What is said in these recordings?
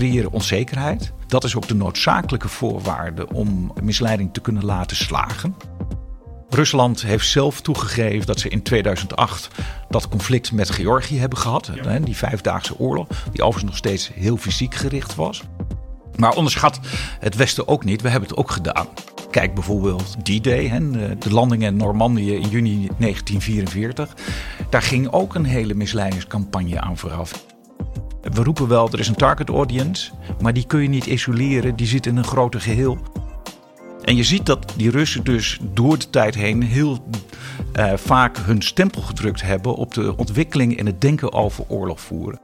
creëren onzekerheid. Dat is ook de noodzakelijke voorwaarde om misleiding te kunnen laten slagen. Rusland heeft zelf toegegeven dat ze in 2008 dat conflict met Georgië hebben gehad. Die vijfdaagse oorlog, die overigens nog steeds heel fysiek gericht was. Maar onderschat het Westen ook niet. We hebben het ook gedaan. Kijk bijvoorbeeld D-Day, de landing in Normandië in juni 1944. Daar ging ook een hele misleidingscampagne aan vooraf. We roepen wel, er is een target audience, maar die kun je niet isoleren. Die zit in een groter geheel. En je ziet dat die Russen dus door de tijd heen heel uh, vaak hun stempel gedrukt hebben op de ontwikkeling en het denken over oorlog voeren.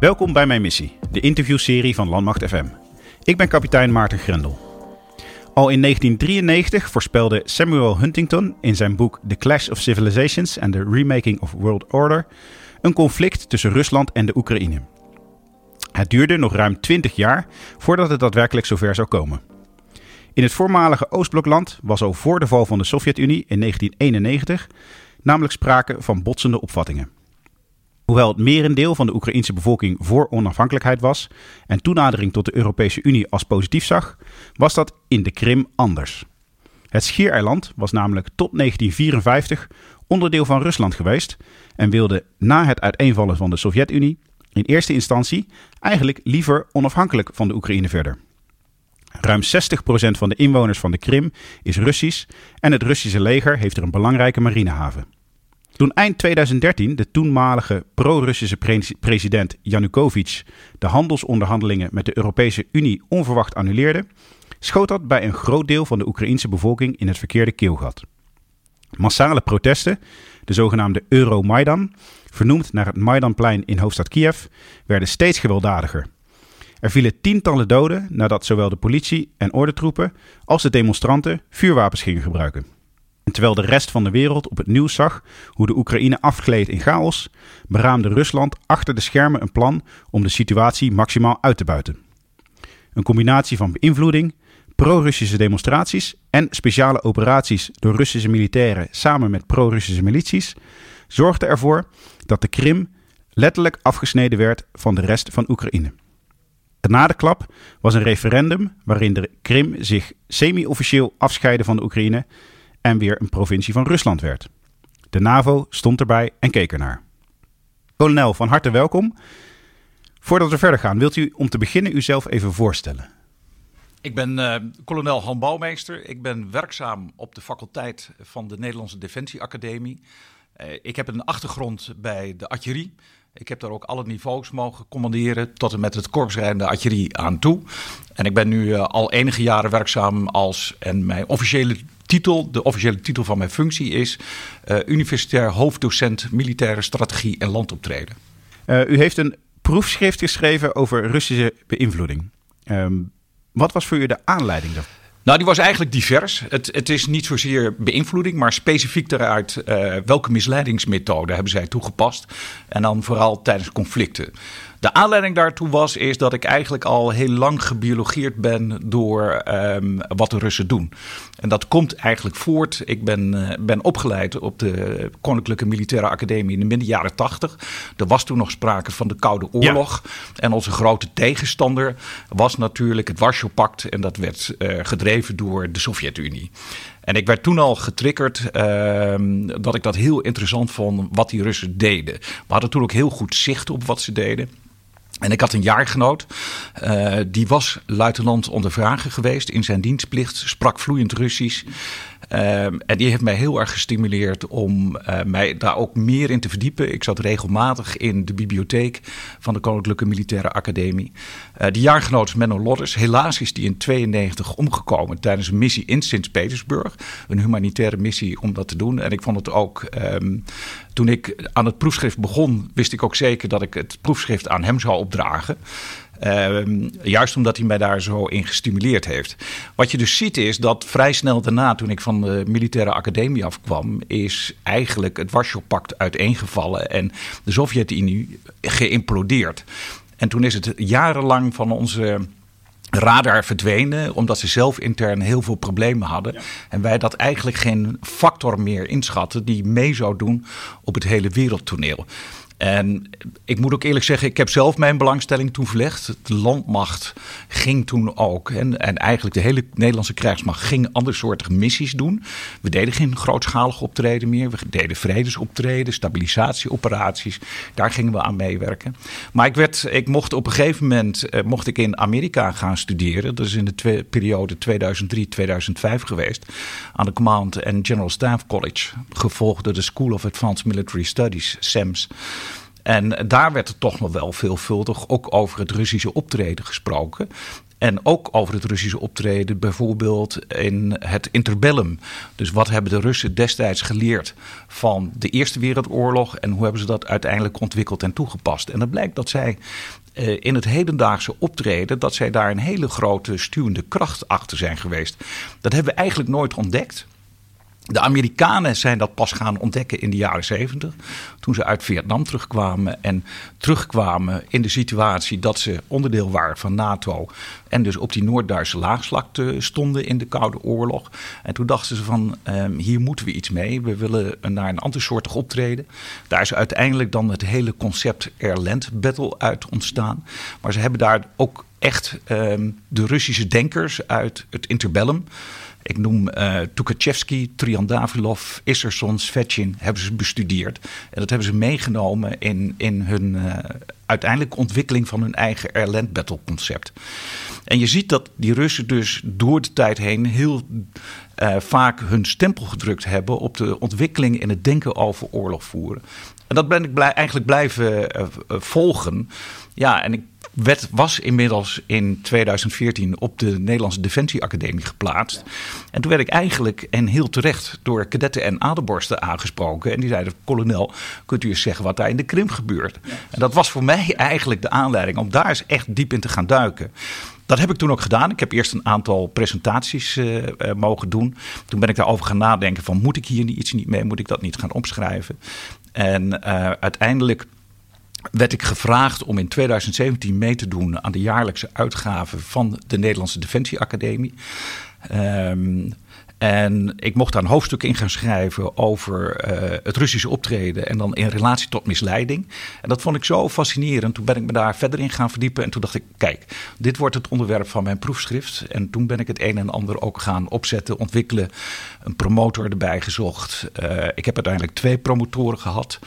Welkom bij mijn missie, de interviewserie van Landmacht FM. Ik ben kapitein Maarten Grendel. Al in 1993 voorspelde Samuel Huntington in zijn boek The Clash of Civilizations and the Remaking of World Order een conflict tussen Rusland en de Oekraïne. Het duurde nog ruim 20 jaar voordat het daadwerkelijk zover zou komen. In het voormalige Oostblokland was al voor de val van de Sovjet-Unie in 1991 namelijk sprake van botsende opvattingen. Hoewel het merendeel van de Oekraïnse bevolking voor onafhankelijkheid was en toenadering tot de Europese Unie als positief zag, was dat in de Krim anders. Het Schiereiland was namelijk tot 1954 onderdeel van Rusland geweest en wilde na het uiteenvallen van de Sovjet-Unie in eerste instantie eigenlijk liever onafhankelijk van de Oekraïne verder. Ruim 60% van de inwoners van de Krim is Russisch en het Russische leger heeft er een belangrijke marinehaven. Toen eind 2013 de toenmalige pro-Russische president Yanukovych de handelsonderhandelingen met de Europese Unie onverwacht annuleerde, schoot dat bij een groot deel van de Oekraïense bevolking in het verkeerde keelgat. Massale protesten, de zogenaamde Euromaidan, vernoemd naar het Maidanplein in hoofdstad Kiev, werden steeds gewelddadiger. Er vielen tientallen doden nadat zowel de politie en ordentroepen als de demonstranten vuurwapens gingen gebruiken. En terwijl de rest van de wereld op het nieuws zag hoe de Oekraïne afgleed in chaos, beraamde Rusland achter de schermen een plan om de situatie maximaal uit te buiten. Een combinatie van beïnvloeding, pro-Russische demonstraties en speciale operaties door Russische militairen samen met pro-Russische milities zorgde ervoor dat de Krim letterlijk afgesneden werd van de rest van Oekraïne. De nadeklap was een referendum waarin de Krim zich semi-officieel afscheidde van de Oekraïne en weer een provincie van Rusland werd. De NAVO stond erbij en keek ernaar. Kolonel, van harte welkom. Voordat we verder gaan, wilt u om te beginnen uzelf even voorstellen? Ik ben uh, kolonel Han Bouwmeester. Ik ben werkzaam op de faculteit van de Nederlandse Defensieacademie. Uh, ik heb een achtergrond bij de artillerie. Ik heb daar ook alle niveaus mogen commanderen, tot en met het korpsrijdende artillerie aan toe. En ik ben nu uh, al enige jaren werkzaam als, en mijn officiële titel, de officiële titel van mijn functie is universitair hoofddocent militaire strategie en landoptreden. u heeft een proefschrift geschreven over Russische beïnvloeding. Um, wat was voor u de aanleiding daarvoor? Nou, die was eigenlijk divers. Het, het is niet zozeer beïnvloeding, maar specifiek daaruit uh, welke misleidingsmethoden hebben zij toegepast. En dan vooral tijdens conflicten. De aanleiding daartoe was is dat ik eigenlijk al heel lang gebiologeerd ben door um, wat de Russen doen. En dat komt eigenlijk voort. Ik ben, uh, ben opgeleid op de Koninklijke Militaire Academie in de midden jaren tachtig. Er was toen nog sprake van de Koude Oorlog. Ja. En onze grote tegenstander was natuurlijk het Warschau-pact. En dat werd uh, gedreven door de Sovjet-Unie. En ik werd toen al getriggerd uh, dat ik dat heel interessant vond wat die Russen deden. We hadden toen ook heel goed zicht op wat ze deden. En ik had een jaargenoot, uh, die was luitenant onder vragen geweest in zijn dienstplicht, sprak vloeiend Russisch. Uh, en die heeft mij heel erg gestimuleerd om uh, mij daar ook meer in te verdiepen. Ik zat regelmatig in de bibliotheek van de Koninklijke Militaire Academie. Uh, die jaargenoot is Menno Lodders. Helaas is die in 92 omgekomen tijdens een missie in Sint-Petersburg. Een humanitaire missie om dat te doen. En ik vond het ook, um, toen ik aan het proefschrift begon, wist ik ook zeker dat ik het proefschrift aan hem zou opdragen. Uh, juist omdat hij mij daar zo in gestimuleerd heeft. Wat je dus ziet is dat vrij snel daarna, toen ik van de militaire academie afkwam, is eigenlijk het Warschau-pact uiteengevallen en de Sovjet-Unie geïmplodeerd. En toen is het jarenlang van onze radar verdwenen, omdat ze zelf intern heel veel problemen hadden. Ja. En wij dat eigenlijk geen factor meer inschatten die mee zou doen op het hele wereldtoneel. En ik moet ook eerlijk zeggen, ik heb zelf mijn belangstelling toen verlegd. De landmacht ging toen ook, en, en eigenlijk de hele Nederlandse krijgsmacht ging andere soorten missies doen. We deden geen grootschalige optreden meer. We deden vredesoptreden, stabilisatieoperaties. Daar gingen we aan meewerken. Maar ik, werd, ik mocht op een gegeven moment eh, mocht ik in Amerika gaan studeren. Dat is in de periode 2003-2005 geweest. Aan de Command and General Staff College. Gevolgd door de School of Advanced Military Studies, SAMS. En daar werd er toch nog wel veelvuldig ook over het Russische optreden gesproken. En ook over het Russische optreden, bijvoorbeeld in het interbellum. Dus wat hebben de Russen destijds geleerd van de Eerste Wereldoorlog en hoe hebben ze dat uiteindelijk ontwikkeld en toegepast? En dan blijkt dat zij eh, in het hedendaagse optreden, dat zij daar een hele grote stuwende kracht achter zijn geweest. Dat hebben we eigenlijk nooit ontdekt. De Amerikanen zijn dat pas gaan ontdekken in de jaren zeventig. Toen ze uit Vietnam terugkwamen. En terugkwamen in de situatie dat ze onderdeel waren van NATO. En dus op die Noord-Duitse laagslakte stonden in de Koude Oorlog. En toen dachten ze van ehm, hier moeten we iets mee. We willen naar een ander soortig optreden. Daar is uiteindelijk dan het hele concept Airland Battle uit ontstaan. Maar ze hebben daar ook echt ehm, de Russische denkers uit het interbellum ik noem uh, Tukhachevsky, Triandavilov, Isserson, Svetchin, hebben ze bestudeerd. En dat hebben ze meegenomen in, in hun uh, uiteindelijke ontwikkeling van hun eigen Airland Battle concept. En je ziet dat die Russen dus door de tijd heen heel uh, vaak hun stempel gedrukt hebben op de ontwikkeling in het denken over oorlog voeren. En dat ben ik blij, eigenlijk blijven volgen. Ja, en ik werd, was inmiddels in 2014 op de Nederlandse Defensieacademie geplaatst. En toen werd ik eigenlijk, en heel terecht, door kadetten en aderborsten aangesproken. En die zeiden, kolonel, kunt u eens zeggen wat daar in de Krim gebeurt? En dat was voor mij eigenlijk de aanleiding om daar eens echt diep in te gaan duiken. Dat heb ik toen ook gedaan. Ik heb eerst een aantal presentaties uh, uh, mogen doen. Toen ben ik daarover gaan nadenken van moet ik hier iets niet mee? Moet ik dat niet gaan opschrijven? En uh, uiteindelijk werd ik gevraagd om in 2017 mee te doen aan de jaarlijkse uitgave van de Nederlandse Defensieacademie. Um, en ik mocht daar een hoofdstuk in gaan schrijven over uh, het Russische optreden en dan in relatie tot misleiding. En dat vond ik zo fascinerend. Toen ben ik me daar verder in gaan verdiepen en toen dacht ik, kijk, dit wordt het onderwerp van mijn proefschrift. En toen ben ik het een en ander ook gaan opzetten, ontwikkelen, een promotor erbij gezocht. Uh, ik heb uiteindelijk twee promotoren gehad.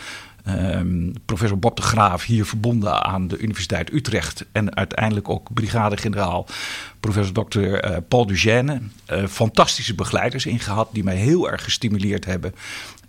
Um, professor Bob de Graaf, hier verbonden aan de Universiteit Utrecht. En uiteindelijk ook brigadegeneraal professor Dr. Uh, Paul Dugène. Uh, fantastische begeleiders ingehad die mij heel erg gestimuleerd hebben.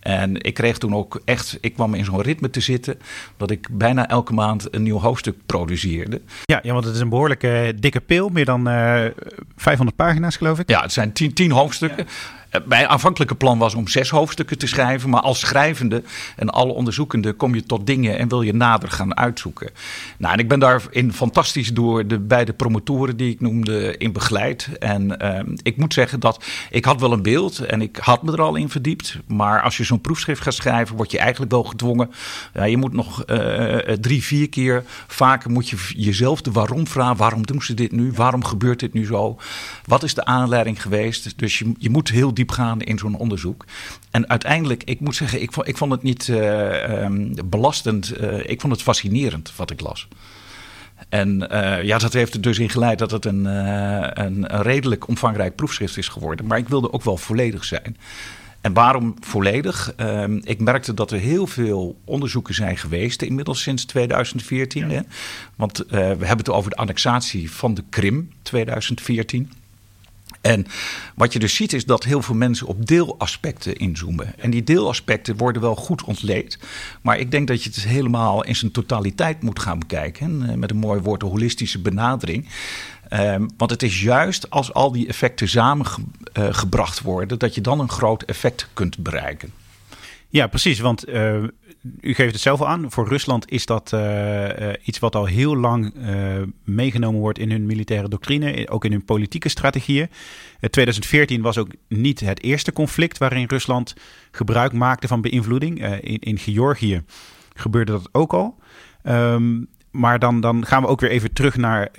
En ik kreeg toen ook echt, ik kwam in zo'n ritme te zitten dat ik bijna elke maand een nieuw hoofdstuk produceerde. Ja, ja want het is een behoorlijke dikke pil, meer dan uh, eh, 500 pagina's geloof ik. Ja, het zijn tien, tien hoofdstukken. Ja. Mijn aanvankelijke plan was om zes hoofdstukken te schrijven. Maar als schrijvende en alle onderzoekende kom je tot dingen en wil je nader gaan uitzoeken. Nou, en ik ben daarin fantastisch door de beide promotoren die ik noemde in begeleid. En uh, ik moet zeggen dat ik had wel een beeld en ik had me er al in verdiept. Maar als je zo'n proefschrift gaat schrijven, word je eigenlijk wel gedwongen. Ja, je moet nog uh, drie, vier keer vaker moet je jezelf de waarom vragen. Waarom doen ze dit nu? Waarom gebeurt dit nu zo? Wat is de aanleiding geweest? Dus je, je moet heel diep gaan in zo'n onderzoek. En uiteindelijk, ik moet zeggen, ik vond, ik vond het niet uh, um, belastend. Uh, ik vond het fascinerend wat ik las. En uh, ja, dat heeft er dus in geleid dat het een, een, een redelijk omvangrijk proefschrift is geworden. Maar ik wilde ook wel volledig zijn. En waarom volledig? Uh, ik merkte dat er heel veel onderzoeken zijn geweest, inmiddels sinds 2014. Ja. Hè? Want uh, we hebben het over de annexatie van de Krim 2014. En wat je dus ziet is dat heel veel mensen op deelaspecten inzoomen. En die deelaspecten worden wel goed ontleed. Maar ik denk dat je het helemaal in zijn totaliteit moet gaan bekijken. Eh, met een mooi woord, een holistische benadering. Um, want het is juist als al die effecten samengebracht uh, worden, dat je dan een groot effect kunt bereiken. Ja, precies. Want uh, u geeft het zelf al aan. Voor Rusland is dat uh, iets wat al heel lang meegenomen wordt in hun militaire doctrine, ook in hun politieke strategieën. 2014 was ook niet het eerste conflict waarin Rusland gebruik maakte van beïnvloeding. in, in Georgië gebeurde dat ook al. Um, maar dan, dan gaan we ook weer even terug naar.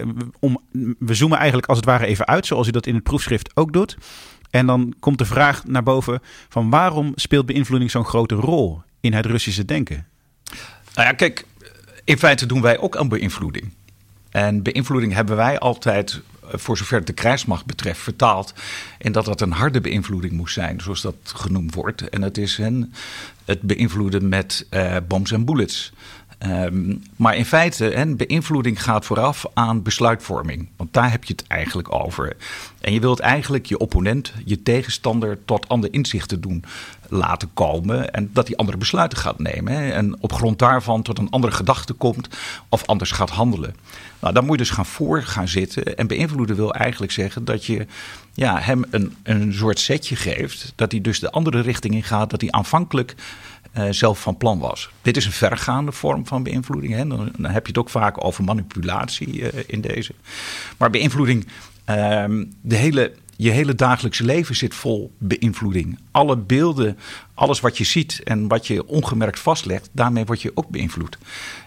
We zoomen eigenlijk als het ware even uit, zoals u dat in het proefschrift ook doet. En dan komt de vraag naar boven van waarom speelt beïnvloeding zo'n grote rol in het Russische denken? Nou ja, kijk, in feite doen wij ook aan beïnvloeding. En beïnvloeding hebben wij altijd, eh, voor zover het de krijgsmacht betreft, vertaald. in dat dat een harde beïnvloeding moest zijn, zoals dat genoemd wordt. En dat is hen het beïnvloeden met uh, bombs en bullets. Ehm, maar in feite, en beïnvloeding gaat vooraf aan besluitvorming. Want daar heb je het eigenlijk over. En je wilt eigenlijk je opponent, je tegenstander, tot andere inzichten doen laten komen. En dat hij andere besluiten gaat nemen. Hè, en op grond daarvan tot een andere gedachte komt of anders gaat handelen. Nou, dan moet je dus gaan voor gaan zitten. En beïnvloeden wil eigenlijk zeggen dat je ja, hem een, een soort setje geeft. Dat hij dus de andere richting in gaat. Dat hij aanvankelijk uh, zelf van plan was. Dit is een vergaande vorm van beïnvloeding. Hè? Dan, heb je het ook vaak over manipulatie uh, in deze. Maar beïnvloeding, uh, de hele, je hele dagelijkse leven zit vol beïnvloeding. Alle beelden, alles wat je ziet en wat je ongemerkt vastlegt, daarmee word je ook beïnvloed.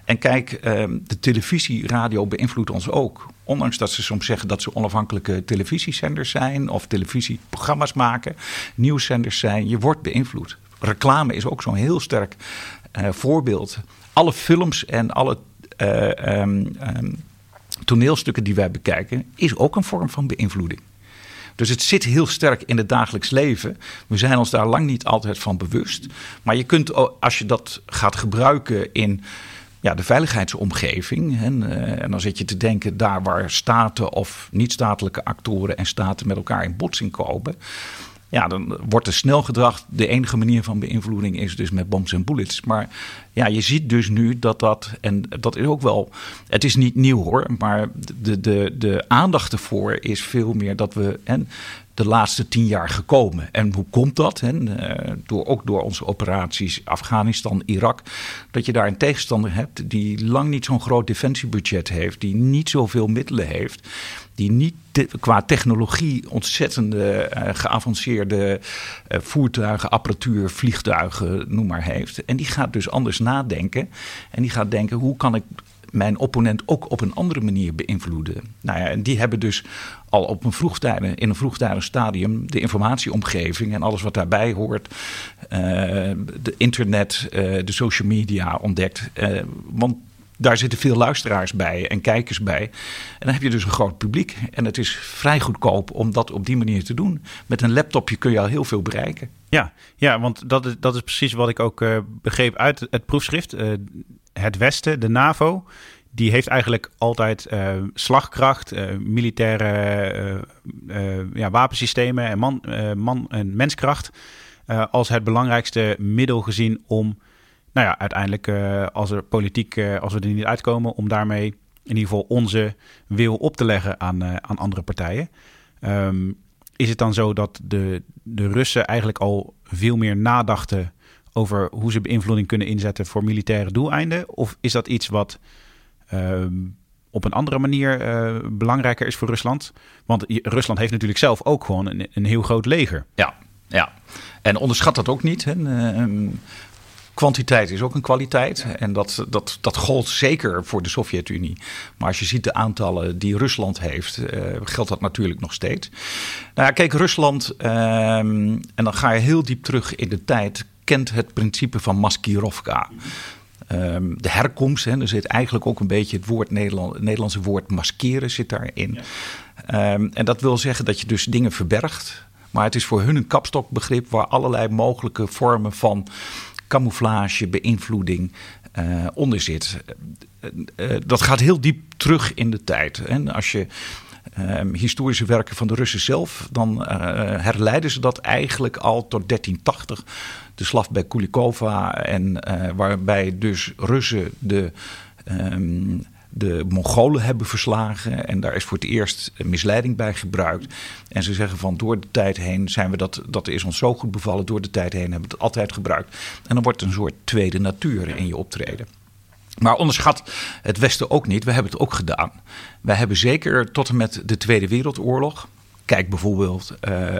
En kijk, ehm, de televisie, radio beïnvloedt ons ook. Ondanks dat ze soms zeggen dat ze onafhankelijke televisiezenders zijn of televisieprogramma's maken, nieuwszenders zijn, je wordt beïnvloed reclame is ook zo'n heel sterk uh, voorbeeld. Alle films en alle uh, um, um, toneelstukken die wij bekijken, is ook een vorm van beïnvloeding. Dus het zit heel sterk in het dagelijks leven. We zijn ons daar lang niet altijd van bewust. Maar je kunt, als je dat gaat gebruiken in ja, de veiligheidsomgeving. En, uh, en, dan zit je te denken daar waar staten of niet-statelijke actoren en staten met elkaar in botsing komen. Ja, dan wordt er snel gedacht, de enige manier van beïnvloeding is dus met bombs en bullets. Maar ja, je ziet dus nu dat dat, en dat is ook wel, het is niet nieuw hoor, maar de, de, de aandacht ervoor is veel meer dat we, en de laatste tien jaar gekomen. En hoe komt dat? Hè? Eh, door, ook door onze operaties Afghanistan, Irak. Dat je daar een tegenstander hebt die lang niet zo'n groot defensiebudget heeft. Die niet zoveel middelen heeft. Die niet qua technologie ontzettende uh, geavanceerde uh, voertuigen, apparatuur, vliegtuigen, noem maar heeft. En die gaat dus anders nadenken. En die gaat denken: hoe kan ik mijn opponent ook op een andere manier beïnvloeden. Nou ja, en die hebben dus al op een vroegtijdig, in een vroegtijdig stadium de informatieomgeving en alles wat daarbij hoort, uh, de internet, de social media ontdekt. Want daar zitten veel luisteraars bij en kijkers bij. En dan heb je dus een groot publiek. En het is vrij goedkoop om dat op die manier te doen. Met een laptopje kun je al heel veel bereiken. Ja, ja want dat is, dat is precies wat ik ook uh, begreep uit het proefschrift. Uh, het Westen, de NAVO, die heeft eigenlijk altijd uh, slagkracht, militaire ja, wapensystemen en man, man- en menskracht als het belangrijkste middel gezien om nou ja, uiteindelijk uh, als er politiek, uh, als we er niet uitkomen, om daarmee in ieder geval onze wil op te leggen aan, uh, aan andere partijen. Um, is het dan zo dat de, de Russen eigenlijk al veel meer nadachten over hoe ze beïnvloeding kunnen inzetten voor militaire doeleinden? Of is dat iets wat um, op een andere manier belangrijker is voor Rusland? Want Rusland heeft natuurlijk zelf ook gewoon een, een heel groot leger. Ja, ja. En onderschat dat ook niet. Hè? Kwantiteit is ook een kwaliteit. En dat, dat, dat gold zeker voor de Sovjet-Unie. Maar als je ziet de aantallen die Rusland heeft, uh, geldt dat natuurlijk nog steeds. Nou ja, kijk, Rusland, uh, en dan ga je heel diep terug in de tijd, kent het principe van Maskirovka. Um, de herkomst, hè, er zit eigenlijk ook een beetje het woord Nederland, het Nederlandse woord maskeren zit daarin. Ja. Um, en dat wil zeggen dat je dus dingen verbergt. Maar het is voor hun een kapstokbegrip waar allerlei mogelijke vormen van camouflage, beïnvloeding uh, onder zit. Uh, uh, dat gaat heel diep terug in de tijd. En als je ehm, historische werken van de Russen zelf, dan herleiden ze dat eigenlijk al tot 1380. De slag bij Kulikova en waarbij dus Russen de um, de Mongolen hebben verslagen. En daar is voor het eerst misleiding bij gebruikt. En ze zeggen van door de tijd heen zijn we dat, dat is ons zo goed bevallen. Door de tijd heen hebben we het altijd gebruikt. En dan wordt een soort tweede natuur in je optreden. Maar onderschat het Westen ook niet. We hebben het ook gedaan. Wij hebben zeker tot en met de Tweede Wereldoorlog. Kijk bijvoorbeeld uh,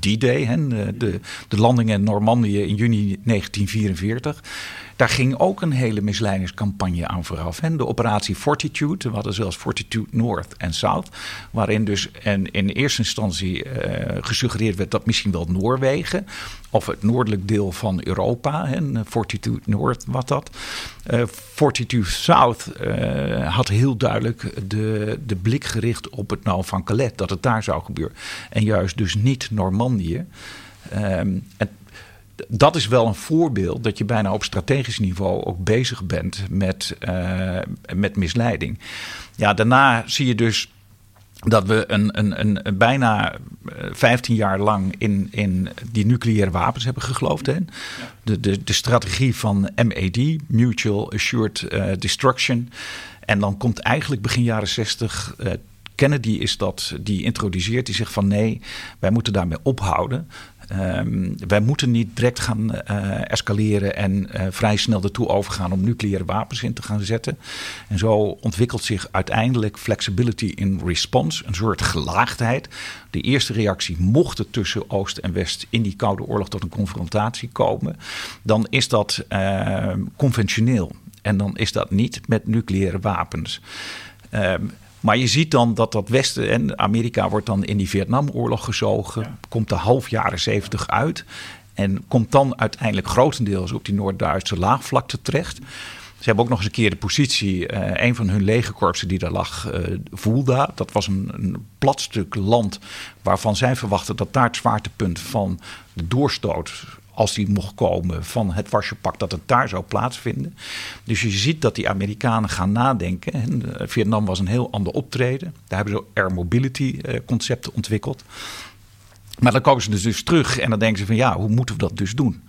D-Day, de, de landing in Normandië in juni 1944. Daar ging ook een hele misleidingscampagne aan vooraf. Hè? De operatie Fortitude, we hadden zelfs Fortitude North en South. Waarin dus en in eerste instantie uh, gesuggereerd werd dat misschien wel Noorwegen of het noordelijk deel van Europa. En Fortitude Noord wat dat. Uh, Fortitude South uh, had heel duidelijk de, de blik gericht op het nou van Calais. Dat het daar zou gebeuren. En juist dus niet Normandië. En dat is wel een voorbeeld dat je bijna op strategisch niveau ook bezig bent met, uh, met misleiding. Ja, daarna zie je dus dat we een, een, een, bijna 15 jaar lang in, in die nucleaire wapens hebben geloofd. Hè? De, de, de strategie van MAD, Mutual Assured uh, Destruction. En dan komt eigenlijk begin jaren 60. Uh, Kennedy is dat, die introduceert, die zegt van nee, wij moeten daarmee ophouden. Um, wij moeten niet direct gaan uh, escaleren en uh, vrij snel ertoe overgaan om nucleaire wapens in te gaan zetten. En zo ontwikkelt zich uiteindelijk flexibility in response, een soort gelaagdheid. De eerste reactie, mocht het tussen Oost en West in die Koude Oorlog tot een confrontatie komen, dan is dat uh, conventioneel. En dan is dat niet met nucleaire wapens. Um, maar je ziet dan dat dat Westen en Amerika wordt dan in die Vietnamoorlog gezogen. Komt de half jaren zeventig uit. En komt dan uiteindelijk grotendeels op die Noord-Duitse laagvlakte terecht. Ze hebben ook nog eens een keer de positie, uh, een van hun legerkorpsen die daar lag, uh, Voelda. Dat was een, een plat stuk land waarvan zij verwachten dat daar het zwaartepunt van de doorstoot als die mocht komen van het Warschau-pact, dat het daar zou plaatsvinden. Dus je ziet dat die Amerikanen gaan nadenken. En eh, Vietnam was een heel ander optreden. Daar hebben ze air mobility eh, concepten ontwikkeld. Maar dan komen ze dus, dus terug en dan denken ze van ja, hoe moeten we dat dus doen?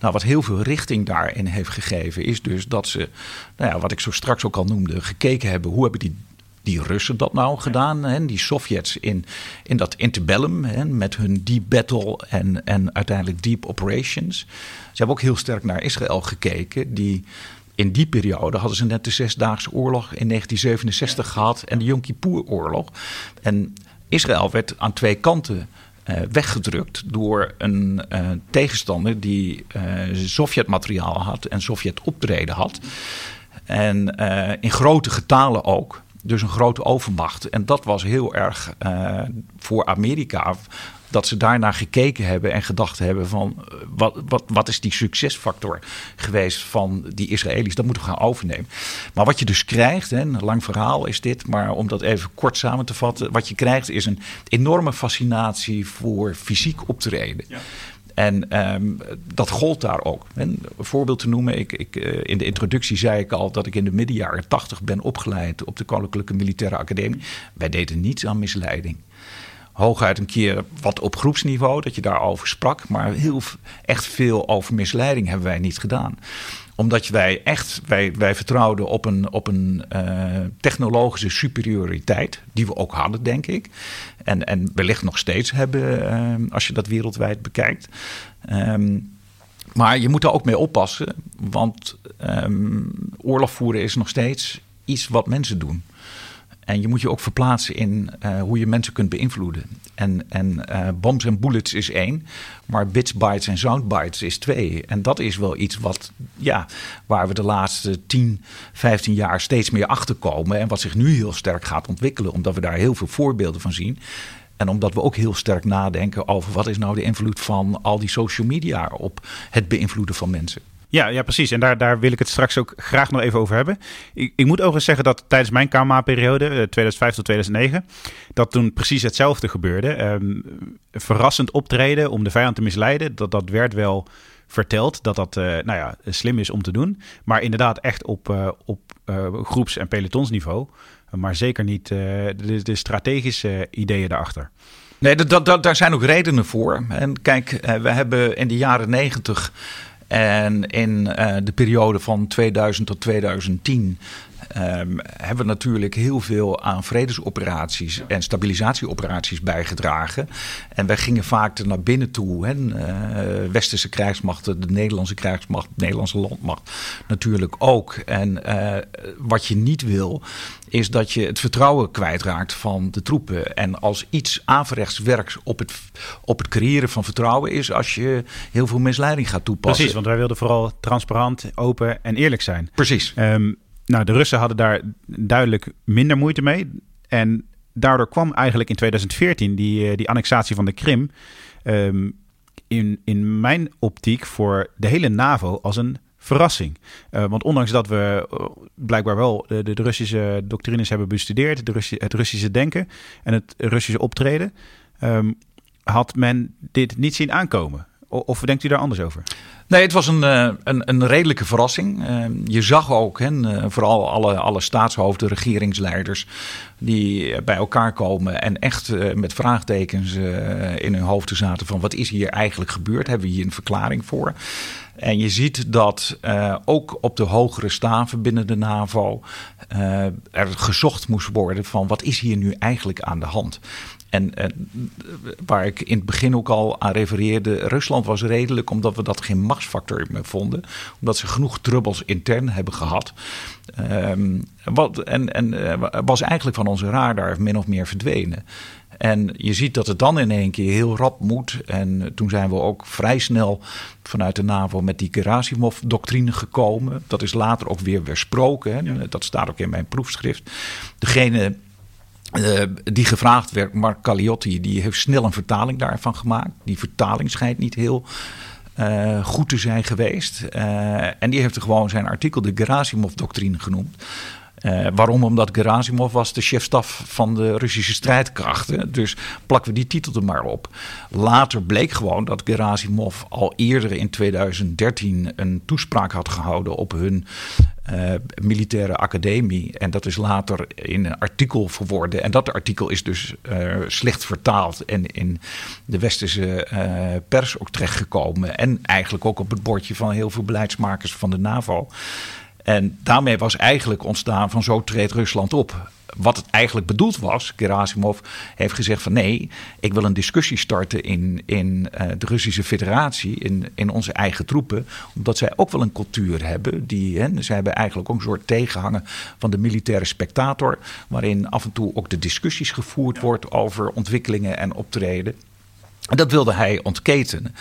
Nou, wat heel veel richting daarin heeft gegeven, is dus dat ze, nou ja, wat ik zo straks ook al noemde, gekeken hebben hoe hebben die die Russen dat nou gedaan? Hè? Die Sovjets in, in dat interbellum hè? met hun deep battle en, en uiteindelijk deep operations. Ze hebben ook heel sterk naar Israël gekeken, die in die periode hadden ze net de Zesdaagse Oorlog in 1967 gehad en de Yom Kippur-oorlog. En Israël werd aan twee kanten uh, weggedrukt door een uh, tegenstander die uh, Sovjet-materiaal had en Sovjet-optreden had. En in grote getalen ook. Dus een grote overmacht. En dat was heel erg uh, voor Amerika. Dat ze daarnaar gekeken hebben en gedacht hebben van eh, wat, wat, wat is die succesfactor geweest van die Israëli's? Dat moeten we gaan overnemen. Maar wat je dus krijgt, hè, een lang verhaal is dit, maar om dat even kort samen te vatten. Wat je krijgt is een enorme fascinatie voor fysiek optreden. Ja. En um, dat gold daar ook. een voorbeeld te noemen, ik, ik, uh, in de introductie zei ik al dat ik in de midden jaren 80 ben opgeleid op de Koninklijke Militaire Academie. Wij deden niets aan misleiding. Hooguit een keer wat op groepsniveau, dat je daarover sprak. Maar heel, echt veel over misleiding hebben wij niet gedaan omdat wij echt, wij, wij vertrouwden op een, op een uh, technologische superioriteit, die we ook hadden, denk ik. En, en wellicht nog steeds hebben, uh, als je dat wereldwijd bekijkt. Um, maar je moet er ook mee oppassen, want um, oorlog voeren is nog steeds iets wat mensen doen. En je moet je ook verplaatsen in uh, hoe je mensen kunt beïnvloeden. En, en uh, bombs en bullets is één, maar bits, bytes en soundbites is twee. En dat is wel iets wat, ja, waar we de laatste 10, 15 jaar steeds meer achter komen. En wat zich nu heel sterk gaat ontwikkelen, omdat we daar heel veel voorbeelden van zien. En omdat we ook heel sterk nadenken over wat is nou de invloed van al die social media op het beïnvloeden van mensen. Ja, ja, precies. En daar, daar wil ik het straks ook graag nog even over hebben. Ik, ik moet overigens zeggen dat tijdens mijn KMA-periode, 2005 eh, tot 2009, dat toen precies hetzelfde gebeurde. Um, verrassend optreden om de vijand te misleiden, dat, dat werd wel verteld dat dat uh, nou ja, slim is om te doen. Maar inderdaad echt op, uh, op groeps- en pelotonsniveau. Maar zeker niet de, de strategische ideeën daarachter. Nee, dat, dat, daar zijn ook redenen voor. En kijk, we hebben in de jaren negentig en in uh, de periode van 2000 tot 2010 Um, hebben we natuurlijk heel veel aan vredesoperaties en stabilisatieoperaties bijgedragen. En wij gingen vaak naar binnen toe. Hè, uh, Westerse krijgsmachten, de Nederlandse krijgsmacht, de Nederlandse landmacht natuurlijk ook. En uh, wat je niet wil, is dat je het vertrouwen kwijtraakt van de troepen. En als iets averechts werkt op het, op het creëren van vertrouwen is als je heel veel misleiding gaat toepassen. Precies, want wij wilden vooral transparant, open en eerlijk zijn. Precies. Um, nou, de Russen hadden daar duidelijk minder moeite mee. En daardoor kwam eigenlijk in 2014 die, eh, die annexatie van de Krim. Um, in, in mijn optiek voor de hele NAVO als een verrassing. Uh, want ondanks dat we uh, blijkbaar wel de, de, Russische doctrines hebben bestudeerd, de Russi het Russische denken en het Russische optreden, um, had men dit niet zien aankomen. Of denkt u daar anders over? Nee, het was een, een, een redelijke verrassing. Je zag ook, hè, vooral alle, alle staatshoofden, regeringsleiders, die bij elkaar komen en echt met vraagtekens in hun hoofden zaten van wat is hier eigenlijk gebeurd? Hebben we hier een verklaring voor? En je ziet dat ook op de hogere staven binnen de NAVO er gezocht moest worden van wat is hier nu eigenlijk aan de hand. En, waar ik in het begin ook al aan refereerde, Rusland was redelijk omdat we dat geen machtsfactor meer vonden. Omdat ze genoeg trubbels intern hebben gehad. Um, wat, en en uh, was eigenlijk van onze radar min of meer verdwenen. En je ziet dat het dan in één keer heel rap moet. En toen zijn we ook vrij snel vanuit de NAVO met die Gerasimov-doctrine gekomen. Dat is later ook weer weersproken. Hè. Dat staat ook in mijn proefschrift. Degene uh, die gevraagd werd, Mark Caliotti, die heeft snel een vertaling daarvan gemaakt. Die vertaling schijnt niet heel uh, goed te zijn geweest. Uh, en die heeft er gewoon zijn artikel de Gerasimov-doctrine genoemd. Uh, waarom? Omdat Gerasimov was de chefstaf van de Russische strijdkrachten. Dus plakken we die titel er maar op. Later bleek gewoon dat Gerasimov al eerder in 2013 een toespraak had gehouden op hun uh, militaire academie. En dat is later in een artikel verworden. En dat artikel is dus uh, slecht vertaald en in de westerse pers ook terechtgekomen. En eigenlijk ook op het bordje van heel veel beleidsmakers van de NAVO. En daarmee was eigenlijk ontstaan van zo treedt Rusland op. Wat het eigenlijk bedoeld was, Gerasimov heeft gezegd van nee, ik wil een discussie starten in, in uh, de Russische federatie, in, in onze eigen troepen. Omdat zij ook wel een cultuur hebben. Die, hè, zij hebben eigenlijk ook een soort tegenhangen van de militaire spectator. Waarin af en toe ook de discussies gevoerd wordt over ontwikkelingen en optreden. En dat wilde hij ontketenen.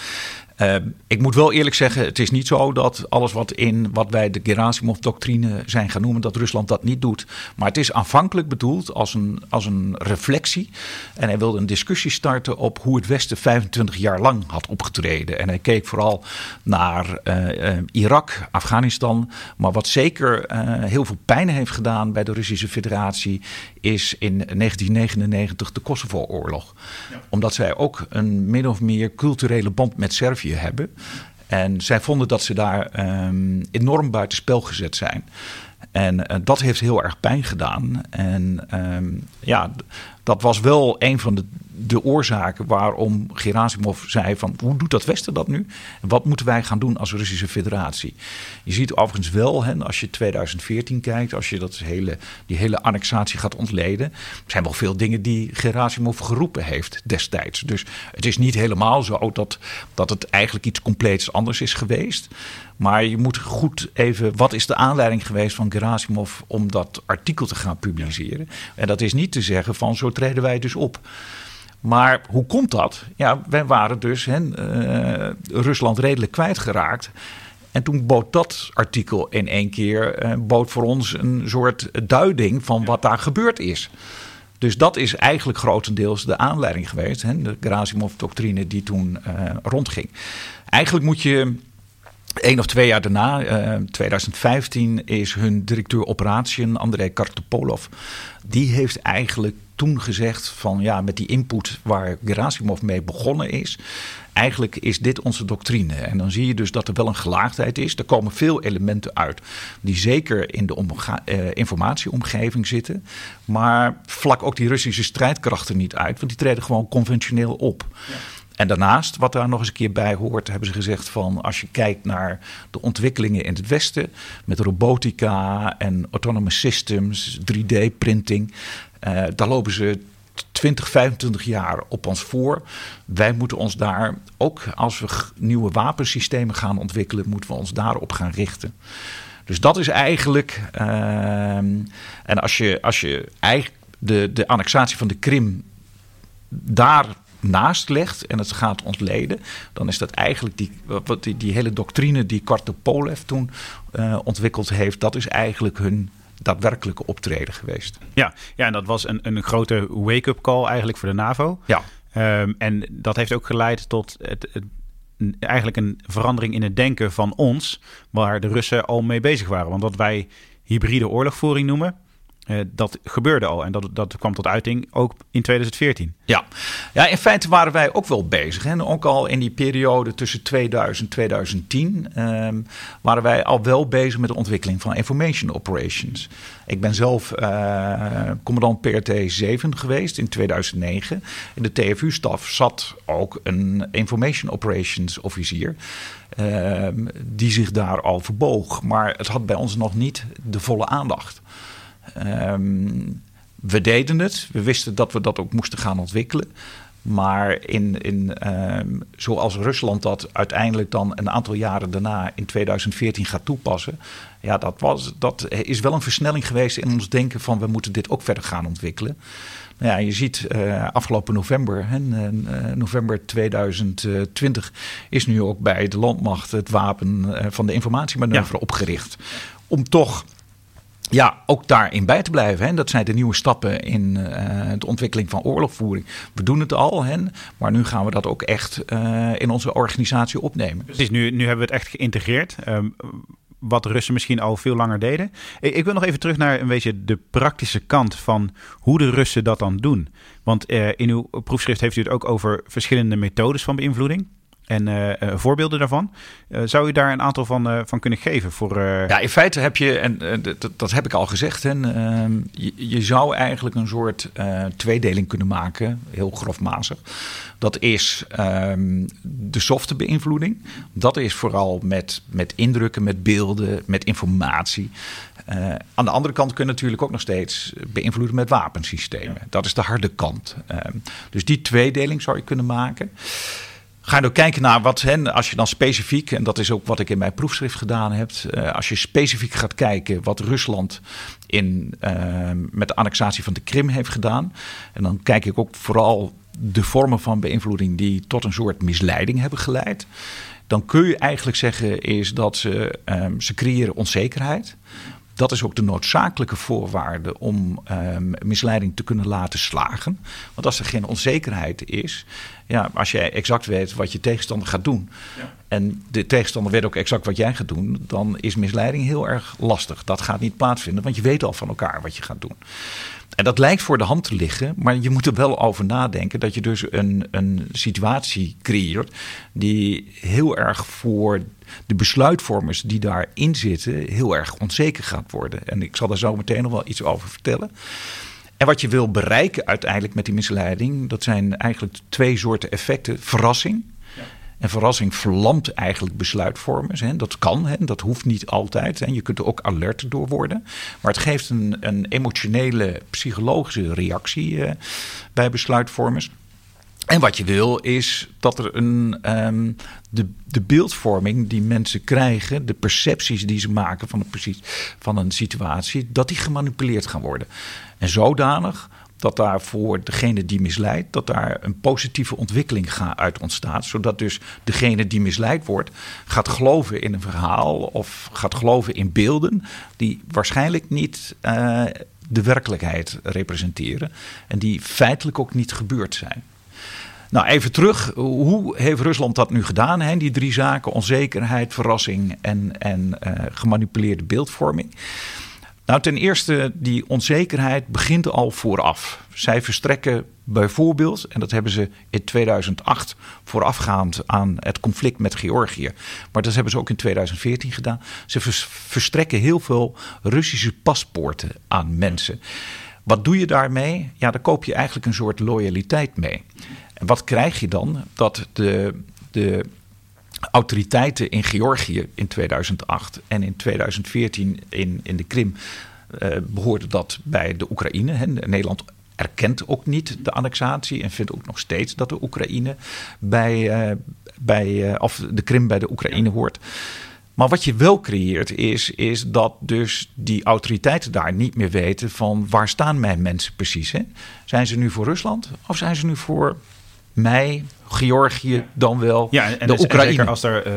Uh, ik moet wel eerlijk zeggen, het is niet zo dat alles wat in wat wij de Gerasimov-doctrine zijn gaan noemen, dat Rusland dat niet doet. Maar het is aanvankelijk bedoeld als een, als een reflectie. En hij wilde een discussie starten op hoe het Westen 25 jaar lang had opgetreden. En hij keek vooral naar uh, uh, Irak, Afghanistan. Maar wat zeker heel veel pijn heeft gedaan bij de Russische Federatie, is in 1999 de Kosovo-oorlog. Ja. Omdat zij ook een min of meer culturele band met Servië hebben. En zij vonden dat ze daar um, enorm buitenspel gezet zijn. En uh, dat heeft heel erg pijn gedaan. En um, ja, dat was wel een van de, de oorzaken waarom Gerasimov zei van hoe doet dat Westen dat nu? wat moeten wij gaan doen als Russische federatie? Je ziet overigens wel, hè, als je 2014 kijkt, als je dat hele, die hele annexatie gaat ontleden, er zijn wel veel dingen die Gerasimov geroepen heeft destijds. Dus het is niet helemaal zo dat, dat het eigenlijk iets compleets anders is geweest. Maar je moet goed even, wat is de aanleiding geweest van Gerasimov om dat artikel te gaan publiceren? En dat is niet te zeggen van zo treden wij dus op. Maar hoe komt dat? Ja, wij waren dus hè, uh, Rusland redelijk kwijtgeraakt. En toen bood dat artikel in één keer uh, bood voor ons een soort duiding van wat daar gebeurd is. Dus dat is eigenlijk grotendeels de aanleiding geweest. Hè, de Gerasimov-doctrine die toen uh, rondging. Eigenlijk moet je Eén of twee jaar daarna, uh, 2015, is hun directeur operatie, André Kartopolov. Die heeft eigenlijk toen gezegd van ja, met die input waar Gerasimov mee begonnen is. Eigenlijk is dit onze doctrine. En dan zie je dus dat er wel een gelaagdheid is. Er komen veel elementen uit die zeker in de uh, informatieomgeving zitten. Maar vlak ook die Russische strijdkrachten niet uit, want die treden gewoon conventioneel op. Ja. En daarnaast, wat daar nog eens een keer bij hoort, hebben ze gezegd van als je kijkt naar de ontwikkelingen in het Westen met robotica en autonomous systems, 3D-printing, uh, daar lopen ze 20, 25 jaar op ons voor. Wij moeten ons daar, ook als we nieuwe wapensystemen gaan ontwikkelen, moeten we ons daarop gaan richten. Dus dat is eigenlijk. Uh, en als je, als je eigenlijk de, de annexatie van de Krim daar naast legt en het gaat ontleden, dan is dat eigenlijk die, wat die, die hele doctrine die Kartopolev toen uh, ontwikkeld heeft, dat is eigenlijk hun daadwerkelijke optreden geweest. Ja, ja en dat was een, een grote wake-up call eigenlijk voor de NAVO. Ja. Um, en dat heeft ook geleid tot het, het eigenlijk een verandering in het denken van ons, waar de Russen al mee bezig waren. Want wat wij hybride oorlogvoering noemen, dat gebeurde al en dat, dat kwam tot uiting ook in 2014. Ja, ja in feite waren wij ook wel bezig. Hè? Ook al in die periode tussen 2000 en 2010 um, waren wij al wel bezig met de ontwikkeling van information operations. Ik ben zelf uh, commandant PRT 7 geweest in 2009. In de TFU-staf zat ook een information operations officier. Uh, die zich daar al verboog. Maar het had bij ons nog niet de volle aandacht. Um, we deden het. We wisten dat we dat ook moesten gaan ontwikkelen. Maar in, in, um, zoals Rusland dat uiteindelijk dan een aantal jaren daarna in 2014 gaat toepassen. Ja, dat, was, dat is wel een versnelling geweest in ons denken van we moeten dit ook verder gaan ontwikkelen. Nou ja, je ziet uh, afgelopen november, hè, uh, november 2020, is nu ook bij de landmacht het wapen uh, van de informatiemanoeuvre ja. opgericht. Om toch ja, ook daarin bij te blijven. Hè. Dat zijn de nieuwe stappen in uh, de ontwikkeling van oorlogvoering. We doen het al, hè, maar nu gaan we dat ook echt uh, in onze organisatie opnemen. Precies, nu, nu hebben we het echt geïntegreerd. Um, wat de Russen misschien al veel langer deden. Ik, ik, wil nog even terug naar een beetje de praktische kant van hoe de Russen dat dan doen. Want uh, in uw proefschrift heeft u het ook over verschillende methodes van beïnvloeding en uh, uh, voorbeelden daarvan. Uh, zou u daar een aantal van, van kunnen geven? Voor, Ja, in feite heb je, en dat, dat, heb ik al gezegd, hè, ehm, je, je, zou eigenlijk een soort tweedeling kunnen maken, heel grofmazig. Dat is um, de softe beïnvloeding. Dat is vooral met, met indrukken, met beelden, met informatie. aan de andere kant kun je natuurlijk ook nog steeds beïnvloeden met wapensystemen. Ja. Dat is de harde kant. Ehm, dus die tweedeling zou je kunnen maken. Ga je ook kijken naar wat, hè, als je dan specifiek, en dat is ook wat ik in mijn proefschrift gedaan heb, uh, als je specifiek gaat kijken wat Rusland in, uh, met de annexatie van de Krim heeft gedaan. En dan kijk ik ook vooral de vormen van beïnvloeding die tot een soort misleiding hebben geleid. Dan kun je eigenlijk zeggen is dat ze, um, ze creëren onzekerheid. Dat is ook de noodzakelijke voorwaarde om um, misleiding te kunnen laten slagen. Want als er geen onzekerheid is, ja, als jij exact weet wat je tegenstander gaat doen. En de tegenstander weet ook exact wat jij gaat doen, dan is misleiding heel erg lastig. Dat gaat niet plaatsvinden, want je weet al van elkaar wat je gaat doen. En dat lijkt voor de hand te liggen, maar je moet er wel over nadenken dat je dus een, een situatie creëert die heel erg voor de besluitvormers die daarin zitten heel erg onzeker gaat worden. En ik zal daar zo meteen nog wel iets over vertellen. En wat je wil bereiken uiteindelijk met die misleiding, dat zijn eigenlijk twee soorten effecten. Verrassing. En verrassing verlamt eigenlijk besluitvormers. Hè. Dat kan, hè. dat hoeft niet altijd. Hè. Je kunt er ook alert door worden. Maar het geeft een, een emotionele, psychologische reactie uh, bij besluitvormers. En wat je wil is dat er een, um, de, de beeldvorming die mensen krijgen, de percepties die ze maken van een, van een situatie, dat die gemanipuleerd gaan worden. En zodanig dat daar voor degene die misleidt, dat daar een positieve ontwikkeling uit ontstaat. Zodat dus degene die misleid wordt, gaat geloven in een verhaal of gaat geloven in beelden die waarschijnlijk niet uh, de werkelijkheid representeren. En die feitelijk ook niet gebeurd zijn. Nou, even terug. Hoe heeft Rusland dat nu gedaan? Hè? Die drie zaken: onzekerheid, verrassing en, en uh, gemanipuleerde beeldvorming. Nou, ten eerste, die onzekerheid begint al vooraf. Zij verstrekken bijvoorbeeld, en dat hebben ze in 2008 voorafgaand aan het conflict met Georgië, maar dat hebben ze ook in 2014 gedaan. Ze verstrekken heel veel Russische paspoorten aan mensen. Wat doe je daarmee? Ja, daar koop je eigenlijk een soort loyaliteit mee. En wat krijg je dan? Dat de, de autoriteiten in Georgië in 2008 en in 2014 in, in de Krim uh, behoorde dat bij de Oekraïne. Hè. Nederland erkent ook niet de annexatie en vindt ook nog steeds dat de Oekraïne bij, uh, bij uh, of de Krim bij de Oekraïne hoort. Maar wat je wel creëert is, is dat dus die autoriteiten daar niet meer weten van waar staan mijn mensen precies. Hè? Zijn ze nu voor Rusland of zijn ze nu voor mij, Georgië, dan wel ja, en, de dus, Oekraïne. zeker als er uh,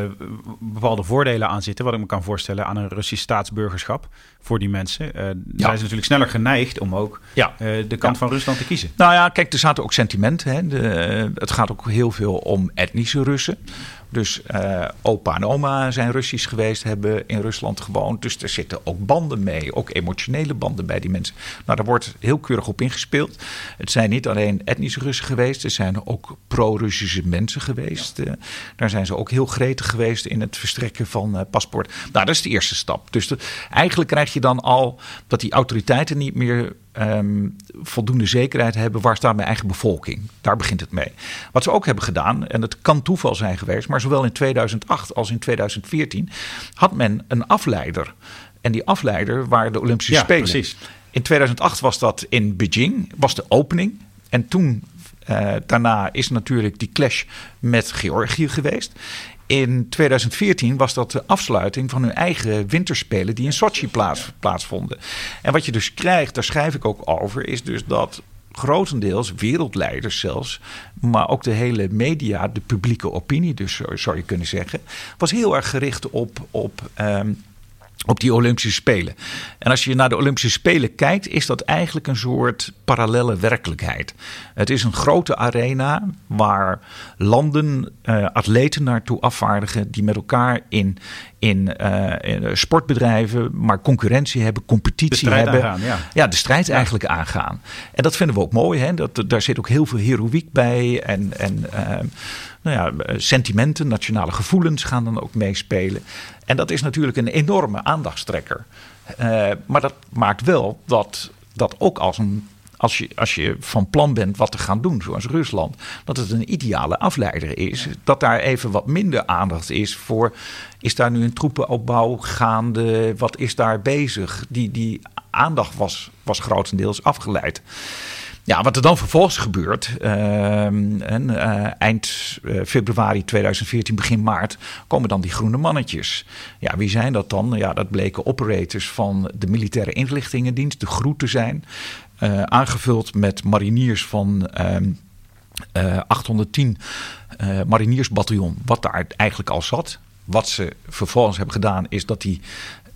bepaalde voordelen aan zitten, wat ik me kan voorstellen aan een Russisch staatsburgerschap voor die mensen, uh, ja. zijn ze natuurlijk sneller geneigd om ook ja. uh, de kant van Rusland te kiezen. Nou ja, kijk, er zaten ook sentimenten. Hè. De, het gaat ook heel veel om etnische Russen. Dus uh, opa en oma zijn Russisch geweest, hebben in Rusland gewoond. Dus er zitten ook banden mee, ook emotionele banden bij die mensen. Nou, daar wordt heel keurig op ingespeeld. Het zijn niet alleen etnische Russen geweest, er zijn ook pro-Russische mensen geweest. Uh, daar zijn ze ook heel gretig geweest in het verstrekken van uh, paspoort. Nou, dat is de eerste stap. Dus de, eigenlijk krijg je dan al dat die autoriteiten niet meer um, voldoende zekerheid hebben waar staat mijn eigen bevolking. Daar begint het mee. Wat ze ook hebben gedaan, en het kan toeval zijn geweest, maar zowel in 2008 als in 2014 had men een afleider. En die afleider waren de Olympische ja, Spelen. Precies. In 2008 was dat in Beijing, was de opening. En toen, uh, daarna is natuurlijk die clash met Georgië geweest. In 2014 was dat de afsluiting van hun eigen winterspelen die in Sochi plaats, plaatsvonden. En wat je dus krijgt, daar schrijf ik ook over, is dus dat grotendeels wereldleiders zelfs, maar ook de hele media, de publieke opinie dus zou je kunnen zeggen, was heel erg gericht op, op um, op die Olympische Spelen. En als je naar de Olympische Spelen kijkt, is dat eigenlijk een soort parallele werkelijkheid. Het is een grote arena waar landen uh, atleten naartoe afvaardigen die met elkaar in, in, uh, in sportbedrijven, maar concurrentie hebben, competitie hebben. Aangaan, ja. ja. de strijd ja. eigenlijk aangaan. En dat vinden we ook mooi. Hè? Dat, daar zit ook heel veel heroïek bij. En, en uh, nou ja, sentimenten, nationale gevoelens gaan dan ook meespelen. En dat is natuurlijk een enorme aandachtstrekker. Uh, maar dat maakt wel dat dat ook als een als je, als je van plan bent wat te gaan doen, zoals Rusland, dat het een ideale afleider is. Dat daar even wat minder aandacht is voor. Is daar nu een troepenopbouw gaande? Wat is daar bezig? Die, die aandacht was, was grotendeels afgeleid. Ja, wat er dan vervolgens gebeurt, uh, en, uh, eind uh, februari 2014, begin maart, komen dan die groene mannetjes. Ja, wie zijn dat dan? Ja, dat bleken operators van de militaire inlichtingendienst, de GROE te zijn. Uh, aangevuld met mariniers van 810 mariniersbataljon, wat daar eigenlijk al zat. Wat ze vervolgens hebben gedaan, is dat die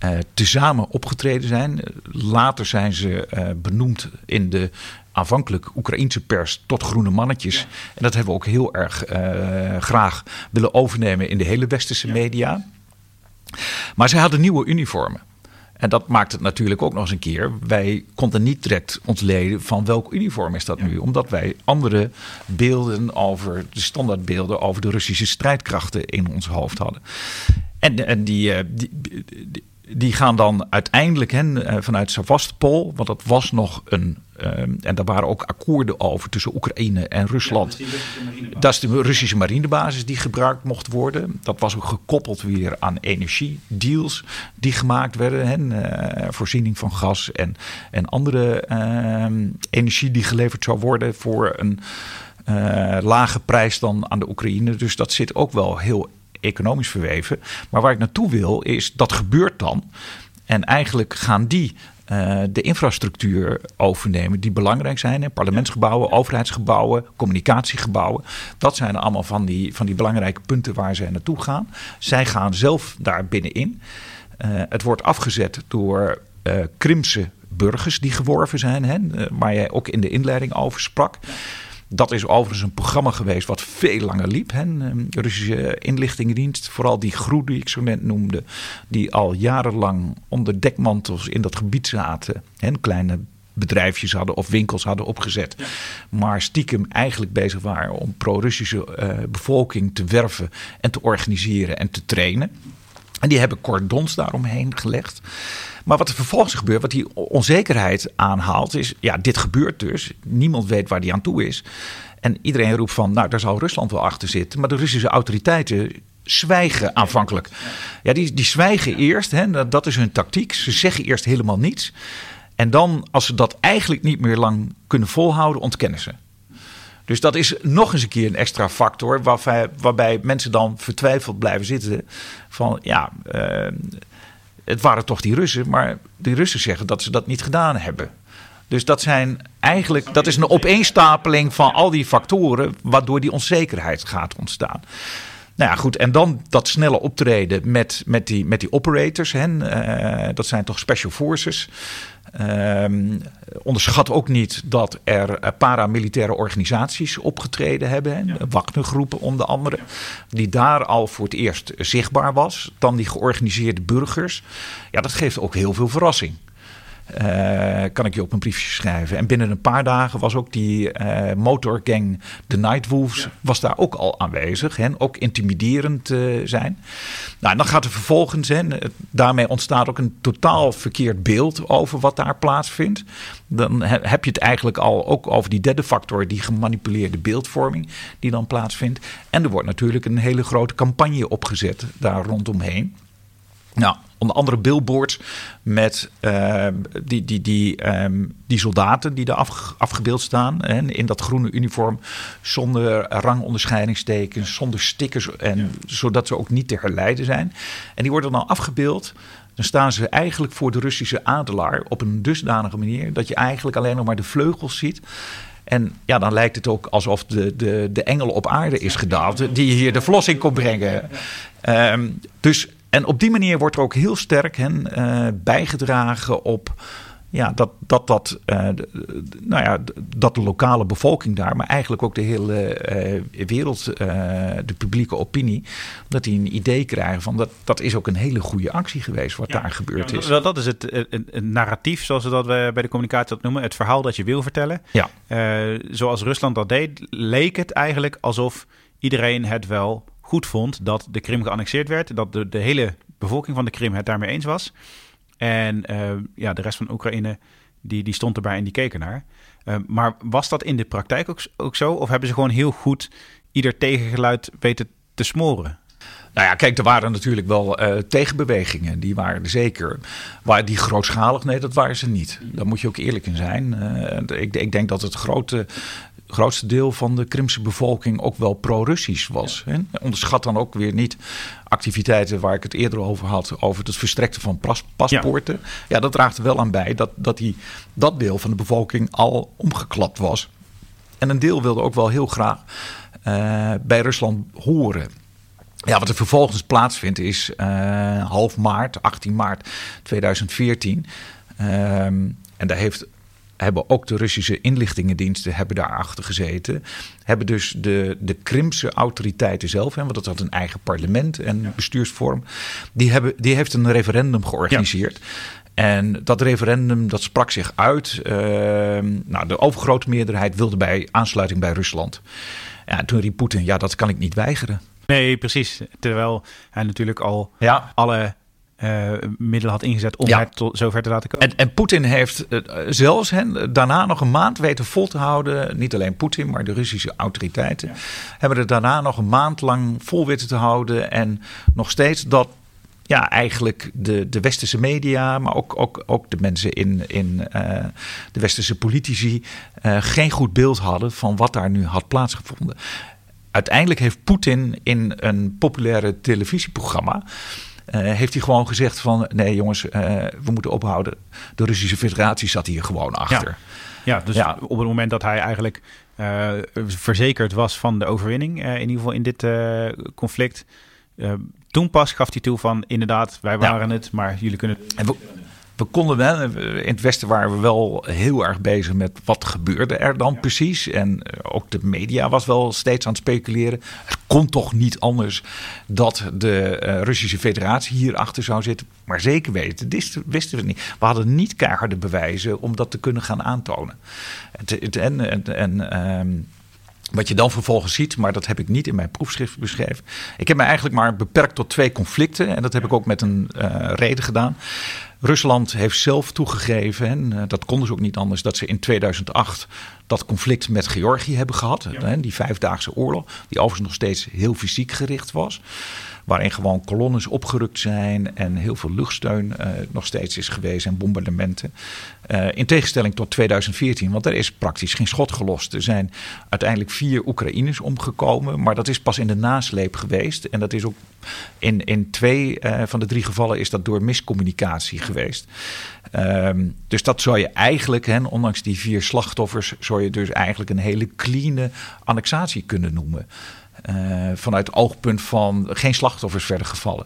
uh, tezamen opgetreden zijn. Later zijn ze uh, benoemd in de aanvankelijk Oekraïense pers tot groene mannetjes. En dat hebben we ook heel erg uh, graag willen overnemen in de hele westerse ja. media. Maar zij hadden nieuwe uniformen. En dat maakt het natuurlijk ook nog eens een keer. Wij konden niet direct ontleden van welk uniform is dat ja. nu. Omdat wij andere beelden over, de standaardbeelden over de Russische strijdkrachten in ons hoofd hadden. En, en die, die, die, die gaan dan uiteindelijk hen, vanuit Sevastopol, want dat was nog een Um, en daar waren ook akkoorden over tussen Oekraïne en Rusland. Ja, dat, dat, is de Russische marinebasis die gebruikt mocht worden. Dat was ook gekoppeld weer aan energiedeals die gemaakt werden. Hè, uh, voorziening van gas en, en andere uh, energie die geleverd zou worden voor een uh, lage prijs dan aan de Oekraïne. Dus dat zit ook wel heel economisch verweven. Maar waar ik naartoe wil is, dat gebeurt dan. En eigenlijk gaan die uh, de infrastructuur overnemen die belangrijk zijn. Parlementsgebouwen, overheidsgebouwen, communicatiegebouwen. Dat zijn allemaal van die, van die belangrijke punten waar zij naartoe gaan. Zij gaan zelf daar binnenin. Uh, het wordt afgezet door uh, Krimse burgers die geworven zijn, hè, waar jij ook in de inleiding over sprak. Dat is overigens een programma geweest wat veel langer liep. Hè. De Russische inlichtingendienst, vooral die groe die ik zo net noemde, die al jarenlang onder dekmantels in dat gebied zaten. Hè, kleine bedrijfjes hadden of winkels hadden opgezet. Ja. Maar stiekem eigenlijk bezig waren om pro-Russische uh, bevolking te werven en te organiseren en te trainen. En die hebben cordons daaromheen gelegd. Maar wat er vervolgens gebeurt, wat die onzekerheid aanhaalt, is: ja, dit gebeurt dus. Niemand weet waar die aan toe is. En iedereen roept van: nou, daar zal Rusland wel achter zitten. Maar de Russische autoriteiten zwijgen aanvankelijk. Ja, die, die zwijgen eerst. Hè, dat is hun tactiek. Ze zeggen eerst helemaal niets. En dan, als ze dat eigenlijk niet meer lang kunnen volhouden, ontkennen ze. Dus dat is nog eens een keer een extra factor waarbij, waarbij mensen dan vertwijfeld blijven zitten. Van ja, uh, het waren toch die Russen, maar die Russen zeggen dat ze dat niet gedaan hebben. Dus dat zijn eigenlijk, dat is een opeenstapeling van al die factoren waardoor die onzekerheid gaat ontstaan. Nou ja, goed. En dan dat snelle optreden met, met, die, met die operators. Hè, uh, dat zijn toch special forces. Uh, onderschat ook niet dat er paramilitaire organisaties opgetreden hebben. Ja. Wagnergroepen onder andere. Die daar al voor het eerst zichtbaar was. Dan die georganiseerde burgers. Ja, dat geeft ook heel veel verrassing. Uh, kan ik je op een briefje schrijven. En binnen een paar dagen was ook die uh, motorgang, de Nightwolves, ja. was daar ook al aanwezig. Hè, ook intimiderend uh, zijn. Nou, en dan gaat er vervolgens, hè, daarmee ontstaat ook een totaal verkeerd beeld over wat daar plaatsvindt. Dan heb je het eigenlijk al ook over die derde factor, die gemanipuleerde beeldvorming die dan plaatsvindt. En er wordt natuurlijk een hele grote campagne opgezet daar rondomheen. Nou, onder andere billboards met uh, die, die, die, um, die soldaten die daar af, afgebeeld staan. Hè, in dat groene uniform. Zonder rangonderscheidingstekens, zonder stickers. En, ja. Zodat ze ook niet te herleiden zijn. En die worden dan afgebeeld. Dan staan ze eigenlijk voor de Russische adelaar op een dusdanige manier dat je eigenlijk alleen nog maar de vleugels ziet. En ja, dan lijkt het ook alsof de, de, de engel op aarde is gedaald. die hier de verlossing kon brengen. Um, dus en op die manier wordt er ook heel sterk hen, uh, bijgedragen op ja, dat, dat, dat, uh, nou ja, dat de lokale bevolking daar, maar eigenlijk ook de hele uh, wereld, de publieke opinie, dat die een idee krijgen van dat, dat is ook een hele goede actie geweest wat ja, daar gebeurd ja, is. Dat, dat is het, het, het, narratief, zoals we dat bij de communicatie dat noemen, het verhaal dat je wil vertellen. Ja. zoals Rusland dat deed, leek het eigenlijk alsof iedereen het wel goed vond dat de Krim geannexeerd werd, dat de, de hele bevolking van de Krim het daarmee eens was. En uh, ja, de rest van Oekraïne die, die stond erbij en die keken naar. Uh, maar was dat in de praktijk ook, ook zo? Of hebben ze gewoon heel goed ieder tegengeluid weten te smoren? Nou ja, kijk, er waren natuurlijk wel uh, tegenbewegingen. Die waren er zeker. Waar die grootschalig? Nee, dat waren ze niet. Daar moet je ook eerlijk in zijn. Uh, ik, ik, denk dat het grote grootste deel van de Krimse bevolking ook wel pro-Russisch was. Ja. Onderschat dan ook weer niet activiteiten waar ik het eerder over had, over het verstrekken van pas paspoorten. Ja. ja. dat draagt er wel aan bij dat, dat die, dat deel van de bevolking al omgeklapt was. En een deel wilde ook wel heel graag uh, bij Rusland horen. Ja, wat er vervolgens plaatsvindt is uh, half maart, 18 maart 2014. Um, en daar heeft hebben ook de Russische inlichtingendiensten hebben daarachter gezeten. Hebben dus de, de Krimse autoriteiten zelf, hè, want dat had een eigen parlement en ja. bestuursvorm. Die, hebben, die heeft een referendum georganiseerd. Ja. En dat referendum dat sprak zich uit. Uh, nou, de overgrote meerderheid wilde bij aansluiting bij Rusland. Ja, toen riep Poetin, ja, dat kan ik niet weigeren. Nee, precies. Terwijl hij natuurlijk al ja. alle uh, middelen had ingezet om ja. het tot zover te laten komen. En, en Poetin heeft uh, zelfs hen daarna nog een maand weten vol te houden. Niet alleen Poetin, maar de Russische autoriteiten ja. hebben er daarna nog een maand lang vol weten te houden. En nog steeds dat ja, eigenlijk de, de westerse media, maar ook, ook, ook de mensen in, in uh, de westerse politici geen goed beeld hadden van wat daar nu had plaatsgevonden. Uiteindelijk heeft Poetin in een populaire televisieprogramma heeft hij gewoon gezegd van nee jongens, uh, we moeten ophouden. De Russische federatie zat hier gewoon achter. Ja, ja dus ja. op het moment dat hij eigenlijk uh, verzekerd was van de overwinning, in ieder geval in dit conflict. toen pas gaf hij toe van inderdaad, wij waren ja. het, maar jullie kunnen... En we, we konden wel, in het Westen waren we wel heel erg bezig met wat gebeurde er dan ja. precies. En ook de media was wel steeds aan het speculeren. Het kon toch niet anders dat de uh, Russische federatie hierachter zou zitten. Maar zeker weten, dit wisten we niet. We hadden niet keiharde bewijzen om dat te kunnen gaan aantonen. En en, en um, wat je dan vervolgens ziet, maar dat heb ik niet in mijn proefschrift beschreven. Ik heb me eigenlijk maar beperkt tot twee conflicten. En dat heb ik ook met een uh, reden gedaan. Rusland heeft zelf toegegeven, en uh, dat konden ze ook niet anders, dat ze in 2008 dat conflict met Georgië hebben gehad. Ja. Hè, die vijfdaagse oorlog, die overigens nog steeds heel fysiek gericht was. Waarin gewoon kolonnes opgerukt zijn en heel veel luchtsteun uh, nog steeds is geweest en bombardementen. Uh, in tegenstelling tot 2014, want er is praktisch geen schot gelost. Er zijn uiteindelijk vier Oekraïners omgekomen, maar dat is pas in de nasleep geweest. En dat is ook in, in twee uh, van de drie gevallen is dat door miscommunicatie geweest. Um, dus dat zou je eigenlijk, hè, ondanks die vier slachtoffers, zou je dus eigenlijk een hele clean annexatie kunnen noemen. Uh, vanuit het oogpunt van geen slachtoffers verder gevallen.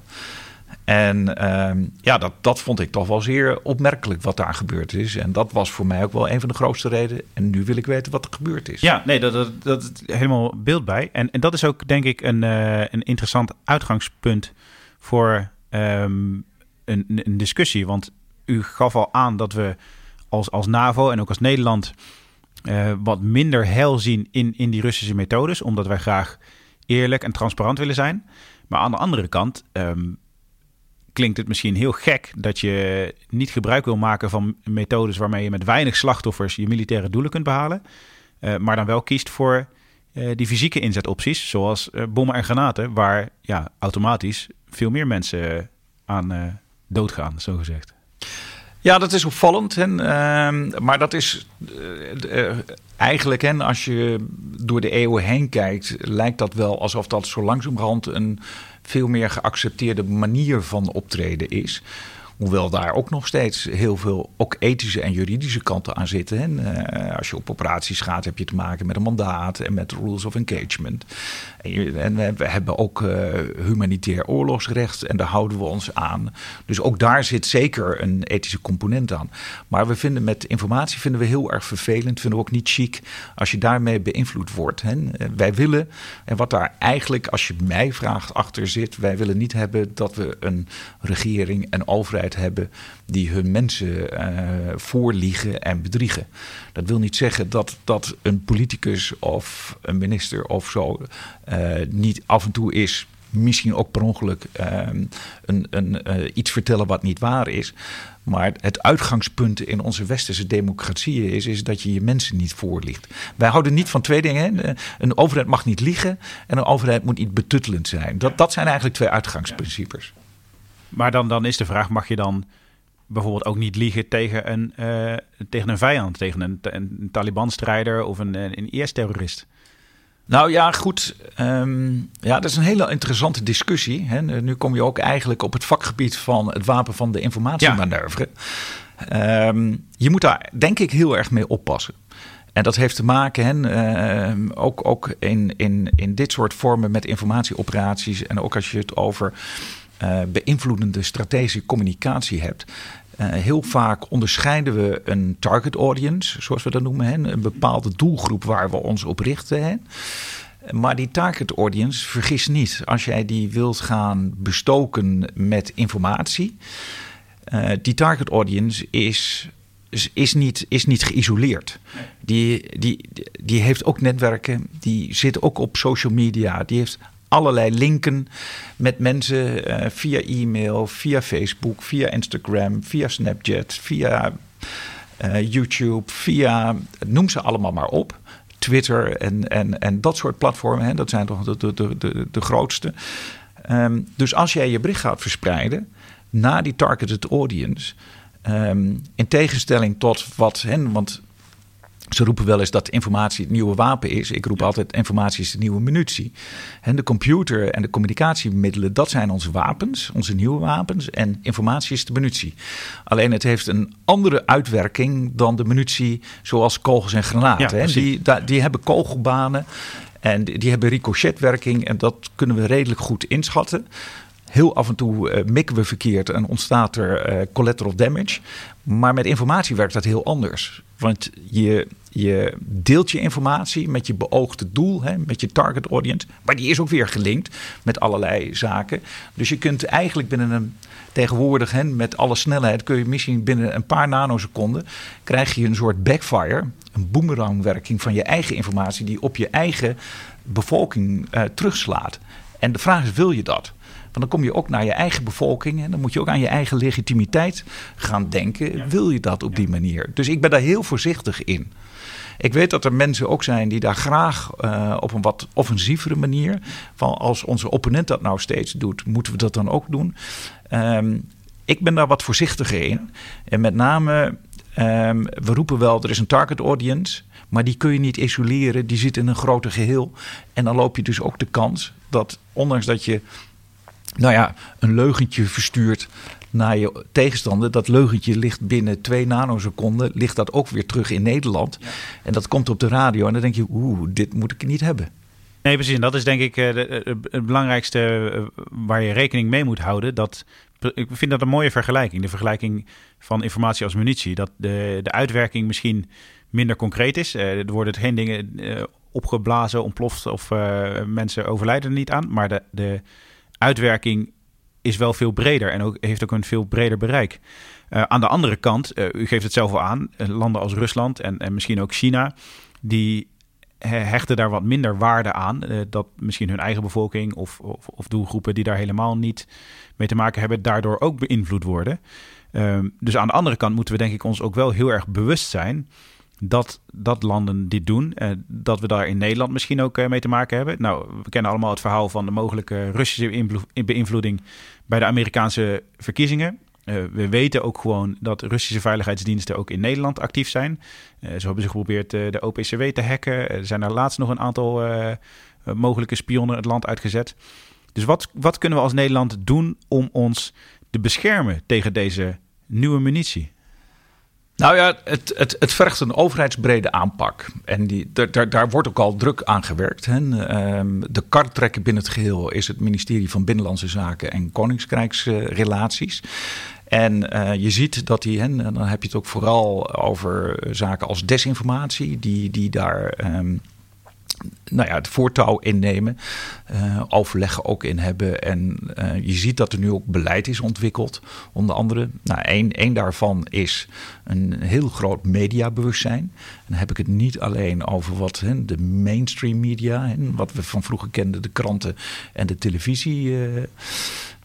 En ehm, ja, dat, dat vond ik toch wel zeer opmerkelijk wat daar gebeurd is. En dat was voor mij ook wel een van de grootste redenen. En nu wil ik weten wat er gebeurd is. Ja, nee, dat, dat, helemaal beeld bij. En, en dat is ook denk ik een, uh, een interessant uitgangspunt voor um, een, een discussie. Want u gaf al aan dat we als, als NAVO en ook als Nederland uh, wat minder heil zien in, in die Russische methodes. Omdat wij graag eerlijk en transparant willen zijn. Maar aan de andere kant um, klinkt het misschien heel gek dat je niet gebruik wil maken van methodes waarmee je met weinig slachtoffers je militaire doelen kunt behalen. Uh, maar dan wel kiest voor uh, die fysieke inzetopties, zoals uh, bommen en granaten, waar ja, automatisch veel meer mensen aan doodgaan, zo gezegd. Ja, dat is opvallend. En, uh, maar dat is uh, eigenlijk, hè, als je door de eeuwen heen kijkt, lijkt dat wel alsof dat zo langzamerhand een veel meer geaccepteerde manier van optreden is. Hoewel daar ook nog steeds heel veel ook ethische en juridische kanten aan zitten. En, uh, als je op operaties gaat, heb je te maken met een mandaat en met rules of engagement. En, we hebben ook uh, humanitair oorlogsrecht en daar houden we ons aan. Dus ook daar zit zeker een ethische component aan. Maar we vinden met informatie vinden we heel erg vervelend. Vinden we ook niet chic als je daarmee beïnvloed wordt. Hè. Wij willen, en wat daar eigenlijk, als je mij vraagt, achter zit. Wij willen niet hebben dat we een regering en overheid hebben die hun mensen uh, voorliegen en bedriegen. Dat wil niet zeggen dat, dat een politicus of een minister of zo niet af en toe is misschien ook per ongeluk uh, een, een, uh, iets vertellen wat niet waar is. Maar het uitgangspunt in onze westerse democratieën is, is dat je je mensen niet voorliegt. Wij houden niet van twee dingen. Een overheid mag niet liegen en een overheid moet niet betuttelend zijn. Dat, dat zijn eigenlijk twee uitgangsprincipes. Maar dan, dan is de vraag, mag je dan bijvoorbeeld ook niet liegen tegen een, uh, tegen een vijand, tegen een, een Taliban-strijder of een, een IS-terrorist? Nou ja, goed. Um, ja, dat is een hele interessante discussie. Hè. Nu kom je ook eigenlijk op het vakgebied van het wapen van de informatiemanoeuvre. Ja. Um, je moet daar denk ik heel erg mee oppassen. En dat heeft te maken, hè, uh, ook, ook in, in, in dit soort vormen met informatieoperaties. En ook als je het over uh, beïnvloedende strategische communicatie hebt. Uh, heel vaak onderscheiden we een target audience, zoals we dat noemen, hè, een bepaalde doelgroep waar we ons op richten. Hè. Maar die target audience, vergis niet, als jij die wilt gaan bestoken met informatie, uh, die target audience is is niet, is niet geïsoleerd. Die, die, die heeft ook netwerken, die zit ook op social media, die heeft allerlei linken met mensen uh, via e-mail, via Facebook, via Instagram, via Snapchat, via uh, YouTube, via noem ze allemaal maar op. Twitter en, en, en dat soort platformen, hè, dat zijn toch de, de, de, de grootste. Um, dus als jij je bericht gaat verspreiden naar die targeted audience, um, in tegenstelling tot wat, hè, want ze roepen wel eens dat informatie het nieuwe wapen is. Ik roep altijd informatie is de nieuwe munitie. En de computer en de communicatiemiddelen, dat zijn onze wapens, onze nieuwe wapens. En informatie is de munitie. Alleen het heeft een andere uitwerking dan de munitie zoals kogels en granaten. Ja, die, die hebben kogelbanen en die hebben ricochetwerking. En dat kunnen we redelijk goed inschatten. Heel af en toe uh, mikken we verkeerd en ontstaat er uh, collateral damage. Maar met informatie werkt dat heel anders. Want je, je deelt je informatie met je beoogde doel, hè, met je target audience. Maar die is ook weer gelinkt met allerlei zaken. Dus je kunt eigenlijk binnen een. Tegenwoordig, hè, met alle snelheid, kun je misschien binnen een paar nanoseconden. krijg je een soort backfire, een boemerangwerking van je eigen informatie. die op je eigen bevolking uh, terugslaat. En de vraag is: wil je dat? Want dan kom je ook naar je eigen bevolking en dan moet je ook aan je eigen legitimiteit gaan denken. Wil je dat op die manier? Dus ik ben daar heel voorzichtig in. Ik weet dat er mensen ook zijn die daar graag uh, op een wat offensievere manier. van als onze opponent dat nou steeds doet, moeten we dat dan ook doen. Um, ik ben daar wat voorzichtiger in. En met name, um, we roepen wel, er is een target audience. Maar die kun je niet isoleren, die zit in een groter geheel. En dan loop je dus ook de kans dat, ondanks dat je nou ja, een leugentje verstuurt naar je tegenstander. Dat leugentje ligt binnen twee nanoseconden, ligt dat ook weer terug in Nederland. Ja. En dat komt op de radio en dan denk je, oeh, dit moet ik niet hebben. Nee, precies. En dat is denk ik het belangrijkste waar je rekening mee moet houden. Dat, ik vind dat een mooie vergelijking. De vergelijking van informatie als munitie. Dat de, de uitwerking misschien minder concreet is. er worden geen dingen opgeblazen, ontploft of mensen overlijden er niet aan. Maar de, de uitwerking is wel veel breder en ook, heeft ook een veel breder bereik. Uh, aan de andere kant, uh, u geeft het zelf al aan, uh, landen als Rusland en, en misschien ook China, die hechten daar wat minder waarde aan. dat misschien hun eigen bevolking of, of, of, doelgroepen die daar helemaal niet mee te maken hebben, daardoor ook beïnvloed worden. Ehm, dus aan de andere kant moeten we denk ik ons ook wel heel erg bewust zijn dat, dat landen dit doen. Uh, dat we daar in Nederland misschien ook uh, mee te maken hebben. Nou, we kennen allemaal het verhaal van de mogelijke Russische beïnvloeding bij de Amerikaanse verkiezingen. Uh, we weten ook gewoon dat Russische veiligheidsdiensten ook in Nederland actief zijn. zo hebben ze geprobeerd de OPCW te hacken. Er zijn er laatst nog een aantal mogelijke spionnen het land uitgezet. Dus wat, wat kunnen we als Nederland doen om ons te beschermen tegen deze nieuwe munitie? Nou ja, het, het, het vergt een overheidsbrede aanpak. En die, daar, daar wordt ook al druk aan gewerkt. Hè. Ehm, de kartrekker binnen het geheel is het ministerie van Binnenlandse Zaken en Koninkrijksrelaties. En uh, je ziet dat die, en dan heb je het ook vooral over zaken als desinformatie, die, die daar um, nou ja, het voortouw innemen, uh, overleggen ook in hebben. En uh, je ziet dat er nu ook beleid is ontwikkeld. Onder andere, nou, één, één daarvan is een heel groot mediabewustzijn. En dan heb ik het niet alleen over wat de mainstream media, wat we van vroeger kenden, de kranten en de televisie. Uh,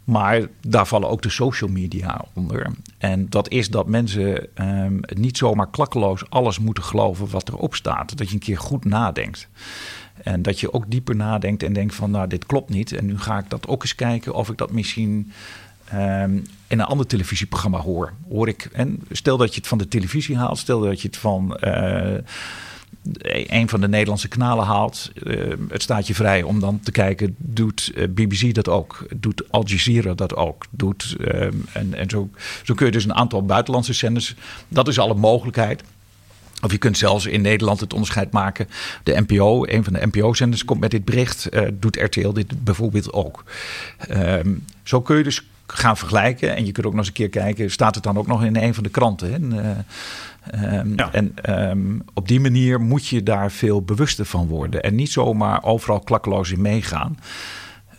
maar daar vallen ook de social media onder. En dat is dat mensen um, niet zomaar klakkeloos alles moeten geloven wat erop staat. Dat je een keer goed nadenkt. En dat je ook dieper nadenkt en denkt van nou dit klopt niet. En nu ga ik dat ook eens kijken of ik dat misschien um, in een ander televisieprogramma hoor. hoor ik, en stel dat je het van de televisie haalt. Stel dat je het van... Uh, een van de Nederlandse kanalen haalt. Uh, het staat je vrij om dan te kijken, doet uh, BBC dat ook? Doet Al Jazeera dat ook? Doet, uh, en en zo, zo kun je dus een aantal buitenlandse zenders. Dat is alle mogelijkheid. Of je kunt zelfs in Nederland het onderscheid maken. De NPO, een van de NPO-zenders, komt met dit bericht. doet RTL dit bijvoorbeeld ook. Ehm, zo kun je dus gaan vergelijken. En je kunt ook nog eens een keer kijken, staat het dan ook nog in een van de kranten? Hè? Um, ja. En um, op die manier moet je daar veel bewuster van worden. En niet zomaar overal klakkeloos in meegaan.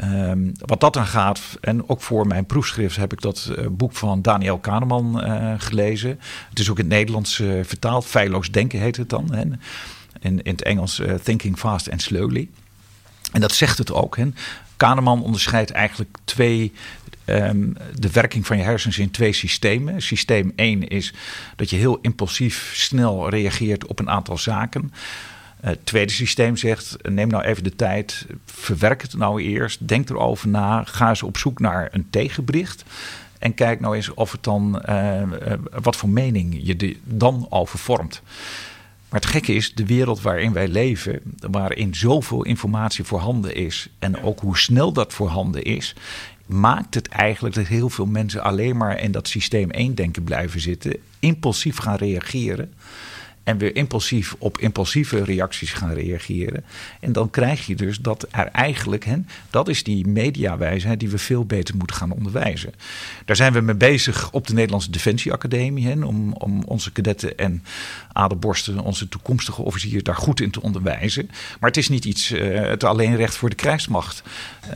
Um, wat dat dan gaat, en ook voor mijn proefschrift heb ik dat uh, boek van Daniel Kahneman uh, gelezen. Het is ook in het Nederlands uh, vertaald. Feilloos denken heet het dan. Hè? In, in het Engels Thinking Fast and Slowly. En dat zegt het ook. Hè? Kahneman onderscheidt eigenlijk twee um, de werking van je hersens in twee systemen. Systeem 1 is dat je heel impulsief snel reageert op een aantal zaken. Het tweede systeem zegt: neem nou even de tijd, verwerk het nou eerst, denk erover na, ga eens op zoek naar een tegenbericht. En kijk nou eens of het dan, uh, wat voor mening je dan over vormt. Maar het gekke is, de wereld waarin wij leven, waarin zoveel informatie voorhanden is en ook hoe snel dat voorhanden is, maakt het eigenlijk dat heel veel mensen alleen maar in dat systeem 1 denken blijven zitten, impulsief gaan reageren en weer impulsief op impulsieve reacties gaan reageren. En dan krijg je dus dat er eigenlijk, hè, dat is die mediawijsheid die we veel beter moeten gaan onderwijzen. Daar zijn we mee bezig op de Nederlandse Defensieacademie, hè, om, om onze kadetten en aderborsten, onze toekomstige officieren, daar goed in te onderwijzen. Maar het is niet iets, uh, het alleen recht voor de krijgsmacht.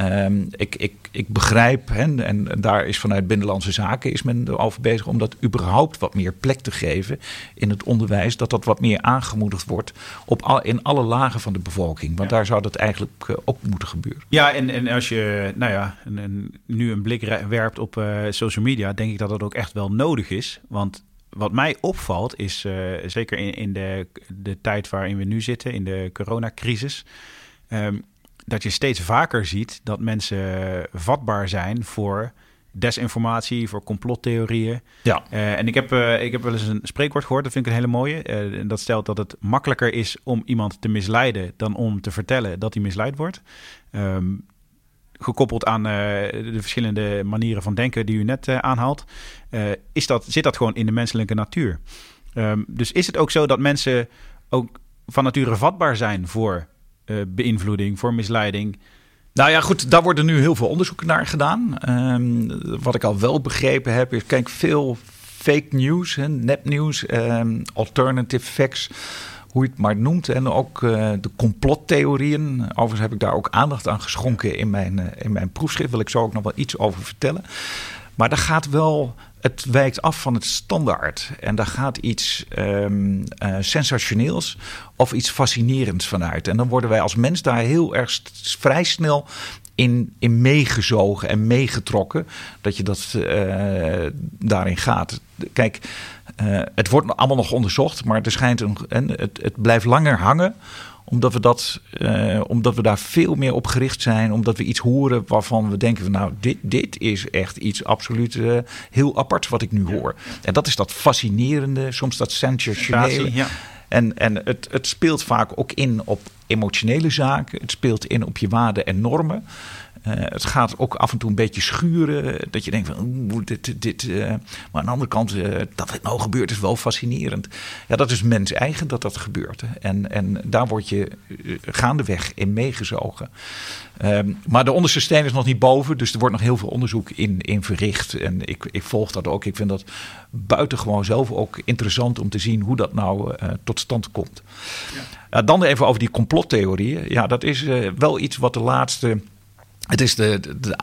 Um, ik, ik, ik begrijp, hè, en daar is vanuit Binnenlandse Zaken is men over bezig om dat überhaupt wat meer plek te geven in het onderwijs. Dat dat wat meer aangemoedigd wordt op al, in alle lagen van de bevolking. Want daar zou dat eigenlijk uh, ook moeten gebeuren. Ja, en, en als je nou ja, nu een blik werpt op uh, social media, denk ik dat dat ook echt wel nodig is. Want wat mij opvalt is, uh, zeker in, in de, de tijd waarin we nu zitten, in de coronacrisis, um, dat je steeds vaker ziet dat mensen vatbaar zijn voor desinformatie, voor complottheorieën. Ja. Uh, en ik heb, uh, ik heb wel eens een spreekwoord gehoord, dat vind ik een hele mooie. Uh, dat stelt dat het makkelijker is om iemand te misleiden dan om te vertellen dat hij misleid wordt. Um, gekoppeld aan de verschillende manieren van denken die u net aanhaalt, is dat, zit dat gewoon in de menselijke natuur. Um, dus is het ook zo dat mensen ook van nature vatbaar zijn voor beïnvloeding, voor misleiding. Nou ja, goed, daar worden nu heel veel onderzoeken naar gedaan. Ehm, wat ik al wel begrepen heb, is kijk, veel fake news, nepnieuws, um, alternative facts hoe je het maar noemt. En ook uh, de complottheorieën. Overigens heb ik daar ook aandacht aan geschonken in mijn, uh, in mijn proefschrift. Wil ik zo ook nog wel iets over vertellen. Maar daar gaat wel, het wijkt af van het standaard. En daar gaat iets um, sensationeels of iets fascinerends vanuit. En dan worden wij als mens daar heel erg vrij snel in, in meegezogen en meegetrokken. Dat je dat uh, daarin gaat. Kijk, uh, het wordt allemaal nog onderzocht, maar er schijnt een, en het, het blijft langer hangen omdat we, dat, uh, omdat we daar veel meer op gericht zijn. Omdat we iets horen waarvan we denken: van, nou, dit, dit is echt iets absoluut uh, heel apart wat ik nu hoor. En dat is dat fascinerende, soms dat sensationele. Ja. En, en het, het speelt vaak ook in op emotionele zaken. Het speelt in op je waarden en normen. Uh, het gaat ook af en toe een beetje schuren. Dat je denkt van, oeh, dit, dit. Uh, maar aan de andere kant, uh, dat het nou gebeurt is wel fascinerend. Ja, dat is mens eigen dat dat gebeurt. En, en daar word je gaandeweg in meegezogen. Um, maar de onderste steen is nog niet boven. Dus er wordt nog heel veel onderzoek in, in verricht. En ik, ik volg dat ook. Ik vind dat buitengewoon zelf ook interessant om te zien hoe dat nou tot stand komt. Ja. dan even over die complottheorieën. Ja, dat is wel iets wat de laatste het is de,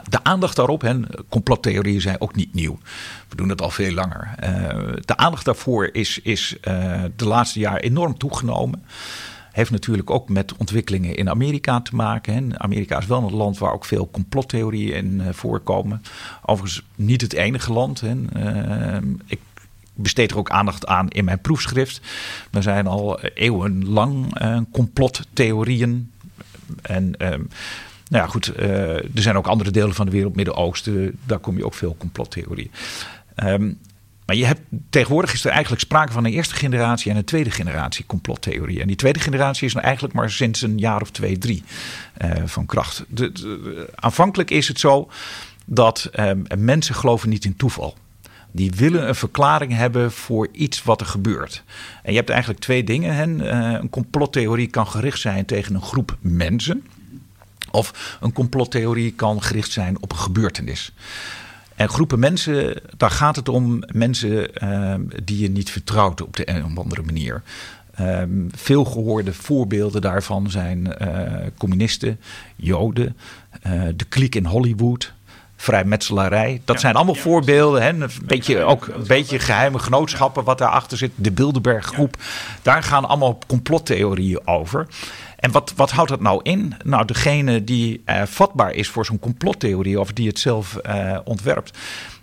de, aandacht daarop. Hè. Complottheorieën zijn ook niet nieuw. We doen het al veel langer. Uh, de aandacht daarvoor is, is uh, de laatste jaren enorm toegenomen. Heeft natuurlijk ook met ontwikkelingen in Amerika te maken. Hè. Amerika is wel een land waar ook veel complottheorieën in uh, voorkomen. Overigens niet het enige land. Hè. ik besteed er ook aandacht aan in mijn proefschrift. Er zijn al eeuwenlang complottheorieën. En nou ja, goed, uh, er zijn ook andere delen van de wereld, Midden-Oosten, daar kom je ook veel complottheorieën. Um, maar je hebt, tegenwoordig is er eigenlijk sprake van een eerste generatie en een tweede generatie complottheorie. En die tweede generatie is nou eigenlijk maar sinds een jaar of twee, drie uh, van kracht. De, aanvankelijk is het zo dat um, mensen geloven niet in toeval. Die willen een verklaring hebben voor iets wat er gebeurt. En je hebt eigenlijk twee dingen. Hè. Een complottheorie kan gericht zijn tegen een groep mensen. Of een complottheorie kan gericht zijn op een gebeurtenis. En groepen mensen, daar gaat het om mensen uh, die je niet vertrouwt op de een of andere manier. Uh, veel gehoorde voorbeelden daarvan zijn uh, communisten, Joden, uh, de kliek in Hollywood, vrijmetselarij. Dat ja, zijn allemaal ja, voorbeelden. Hè? Een beetje, ook een beetje geheime genootschappen wat daarachter zit. De Bilderberg groep. Daar gaan allemaal complottheorieën over. En wat, wat houdt dat nou in? Nou, degene die uh, vatbaar is voor zo'n complottheorie of die het zelf uh, ontwerpt.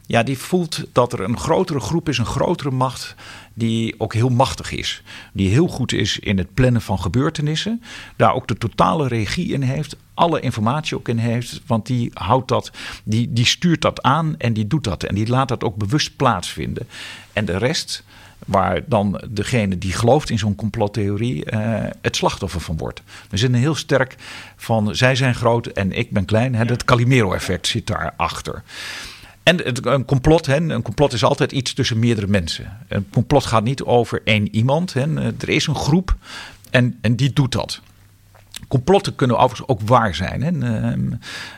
Ja, die voelt dat er een grotere groep is, een grotere macht, die ook heel machtig is. Die heel goed is in het plannen van gebeurtenissen. Daar ook de totale regie in heeft, alle informatie ook in heeft. Want die houdt dat, die, die stuurt dat aan en die doet dat. En die laat dat ook bewust plaatsvinden. En de rest, waar dan degene die gelooft in zo'n complottheorie uh, het slachtoffer van wordt. Er zit een heel sterk van zij zijn groot en ik ben klein. Hè, dat Calimero-effect zit daarachter. En het, een complot, hè, een complot is altijd iets tussen meerdere mensen. Een complot gaat niet over één iemand. Hè. Er is een groep en, en die doet dat. Complotten kunnen overigens ook waar zijn. Hè. Ehm,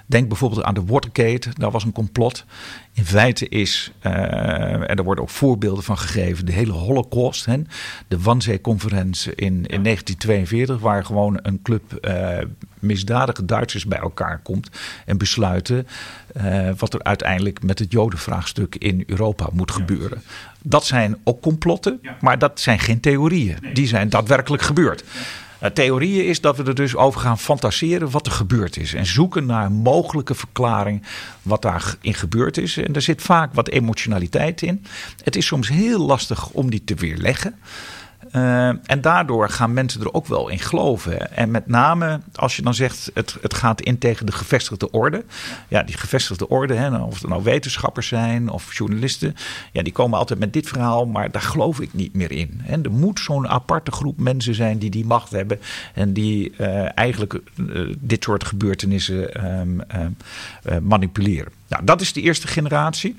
denk bijvoorbeeld aan de Watergate, daar was een complot. In feite is, en er worden ook voorbeelden van gegeven, de hele Holocaust. Hè. De Wannsee-conferentie in, in 1942, waar gewoon een club uh, misdadige Duitsers bij elkaar komt en besluiten uh, wat er uiteindelijk met het Jodenvraagstuk in Europa moet gebeuren. Dat zijn ook complotten, maar dat zijn geen theorieën. Die zijn daadwerkelijk gebeurd. Nou, theorieën is dat we er dus over gaan fantaseren wat er gebeurd is. En zoeken naar een mogelijke verklaring wat daarin gebeurd is. En er zit vaak wat emotionaliteit in. Het is soms heel lastig om die te weerleggen. Uh, en daardoor gaan mensen er ook wel in geloven. En met name als je dan zegt, het, het gaat in tegen de gevestigde orde. Ja, die gevestigde orde, hè, of het nou wetenschappers zijn of journalisten. Ja, die komen altijd met dit verhaal, maar daar geloof ik niet meer in. En er moet zo'n aparte groep mensen zijn die die macht hebben. En die uh, eigenlijk uh, dit soort gebeurtenissen um, manipuleren. Nou, dat is de eerste generatie.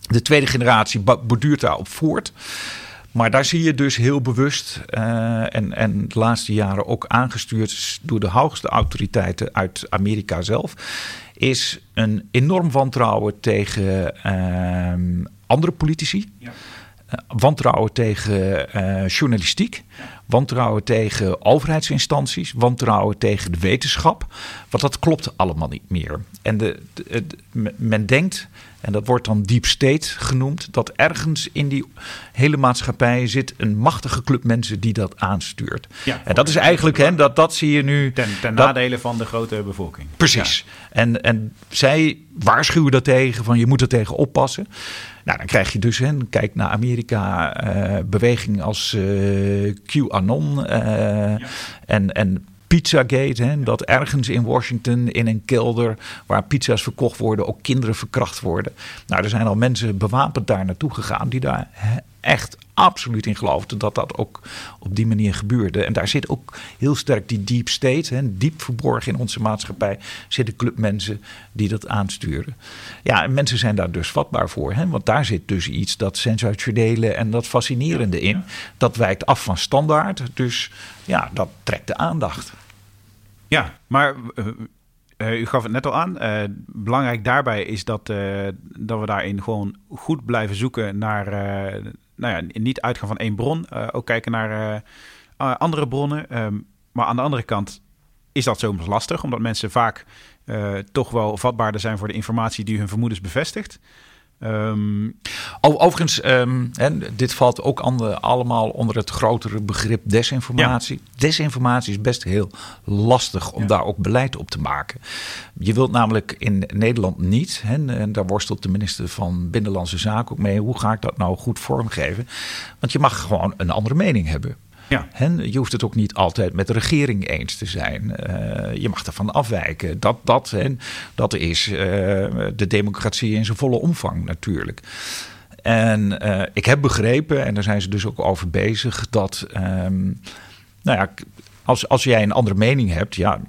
De tweede generatie borduurt daarop voort. Maar daar zie je dus heel bewust uh, en, en de laatste jaren ook aangestuurd door de hoogste autoriteiten uit Amerika zelf, is een enorm wantrouwen tegen uh, andere politici. Ja. Uh, wantrouwen tegen journalistiek, wantrouwen tegen overheidsinstanties, wantrouwen tegen de wetenschap. Want dat klopt allemaal niet meer. En de, de, de, men denkt en dat wordt dan deep state genoemd. Dat ergens in die hele maatschappij zit een machtige club mensen die dat aanstuurt. Ja, en dat is eigenlijk, hè, dat, dat zie je nu. Ten, ten nadele van de grote bevolking. Precies. En, en zij waarschuwen dat tegen, van je moet er tegen oppassen. Nou, dan krijg je dus, hè, kijk naar Amerika, uh, beweging als uh, QAnon uh, ja. en, en Pizzagate. Hè, dat ergens in Washington in een kelder waar pizza's verkocht worden ook kinderen verkracht worden. Nou, er zijn al mensen bewapend daar naartoe gegaan die daar echt absoluut in geloofden dat dat ook op die manier gebeurde. En daar zit ook heel sterk die deep state, hè, diep verborgen in onze maatschappij, zitten clubmensen die dat aansturen. Ja, en mensen zijn daar dus vatbaar voor, hè, want daar zit dus iets dat sensationele en dat fascinerende in. Dat wijkt af van standaard, dus ja, dat trekt de aandacht. Ja, maar uh, u gaf het net al aan. Uh, belangrijk daarbij is dat, dat we daarin gewoon goed blijven zoeken naar, nou ja, niet uitgaan van één bron, ook kijken naar andere bronnen. Um, maar aan de andere kant is dat soms lastig, omdat mensen vaak toch wel vatbaarder zijn voor de informatie die hun vermoedens bevestigt. Um, Overigens, um, hè, dit valt ook allemaal onder het grotere begrip desinformatie. Desinformatie is best heel lastig om daar ook beleid op te maken. Je wilt namelijk in Nederland niet, hè, en daar worstelt de minister van Binnenlandse Zaken ook mee, hoe ga ik dat nou goed vormgeven? Want je mag gewoon een andere mening hebben. Ja. je hoeft het ook niet altijd met de regering eens te zijn. Uh, je mag ervan afwijken. Dat, dat, dat is uh, de democratie in zijn volle omvang natuurlijk. En uh, ik heb begrepen, en daar zijn ze dus ook over bezig, dat um, nou ja, als, als jij een andere mening hebt, ja,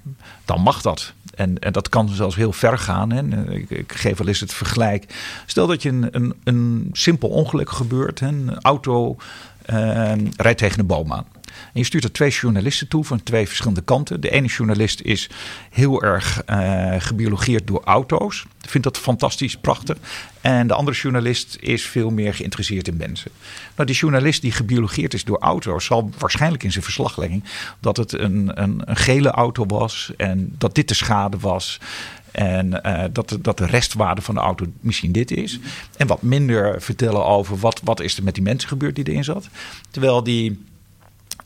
dan mag dat. En, en dat kan zelfs heel ver gaan. Hè. Ik, geef wel eens het vergelijk. Stel dat je een, een, een simpel ongeluk gebeurt. Hè. Een auto rijdt tegen een boom aan. En je stuurt er twee journalisten toe van twee verschillende kanten. De ene journalist is heel erg uh, gebiologeerd door auto's. Vindt dat fantastisch, prachtig. En de andere journalist is veel meer geïnteresseerd in mensen. Nou, die journalist die gebiologeerd is door auto's, zal waarschijnlijk in zijn verslaglegging dat het een, een, een gele auto was en dat dit de schade was. En uh, dat, dat de restwaarde van de auto misschien dit is. En wat minder vertellen over wat, wat is er met die mensen gebeurd die erin zat. Terwijl die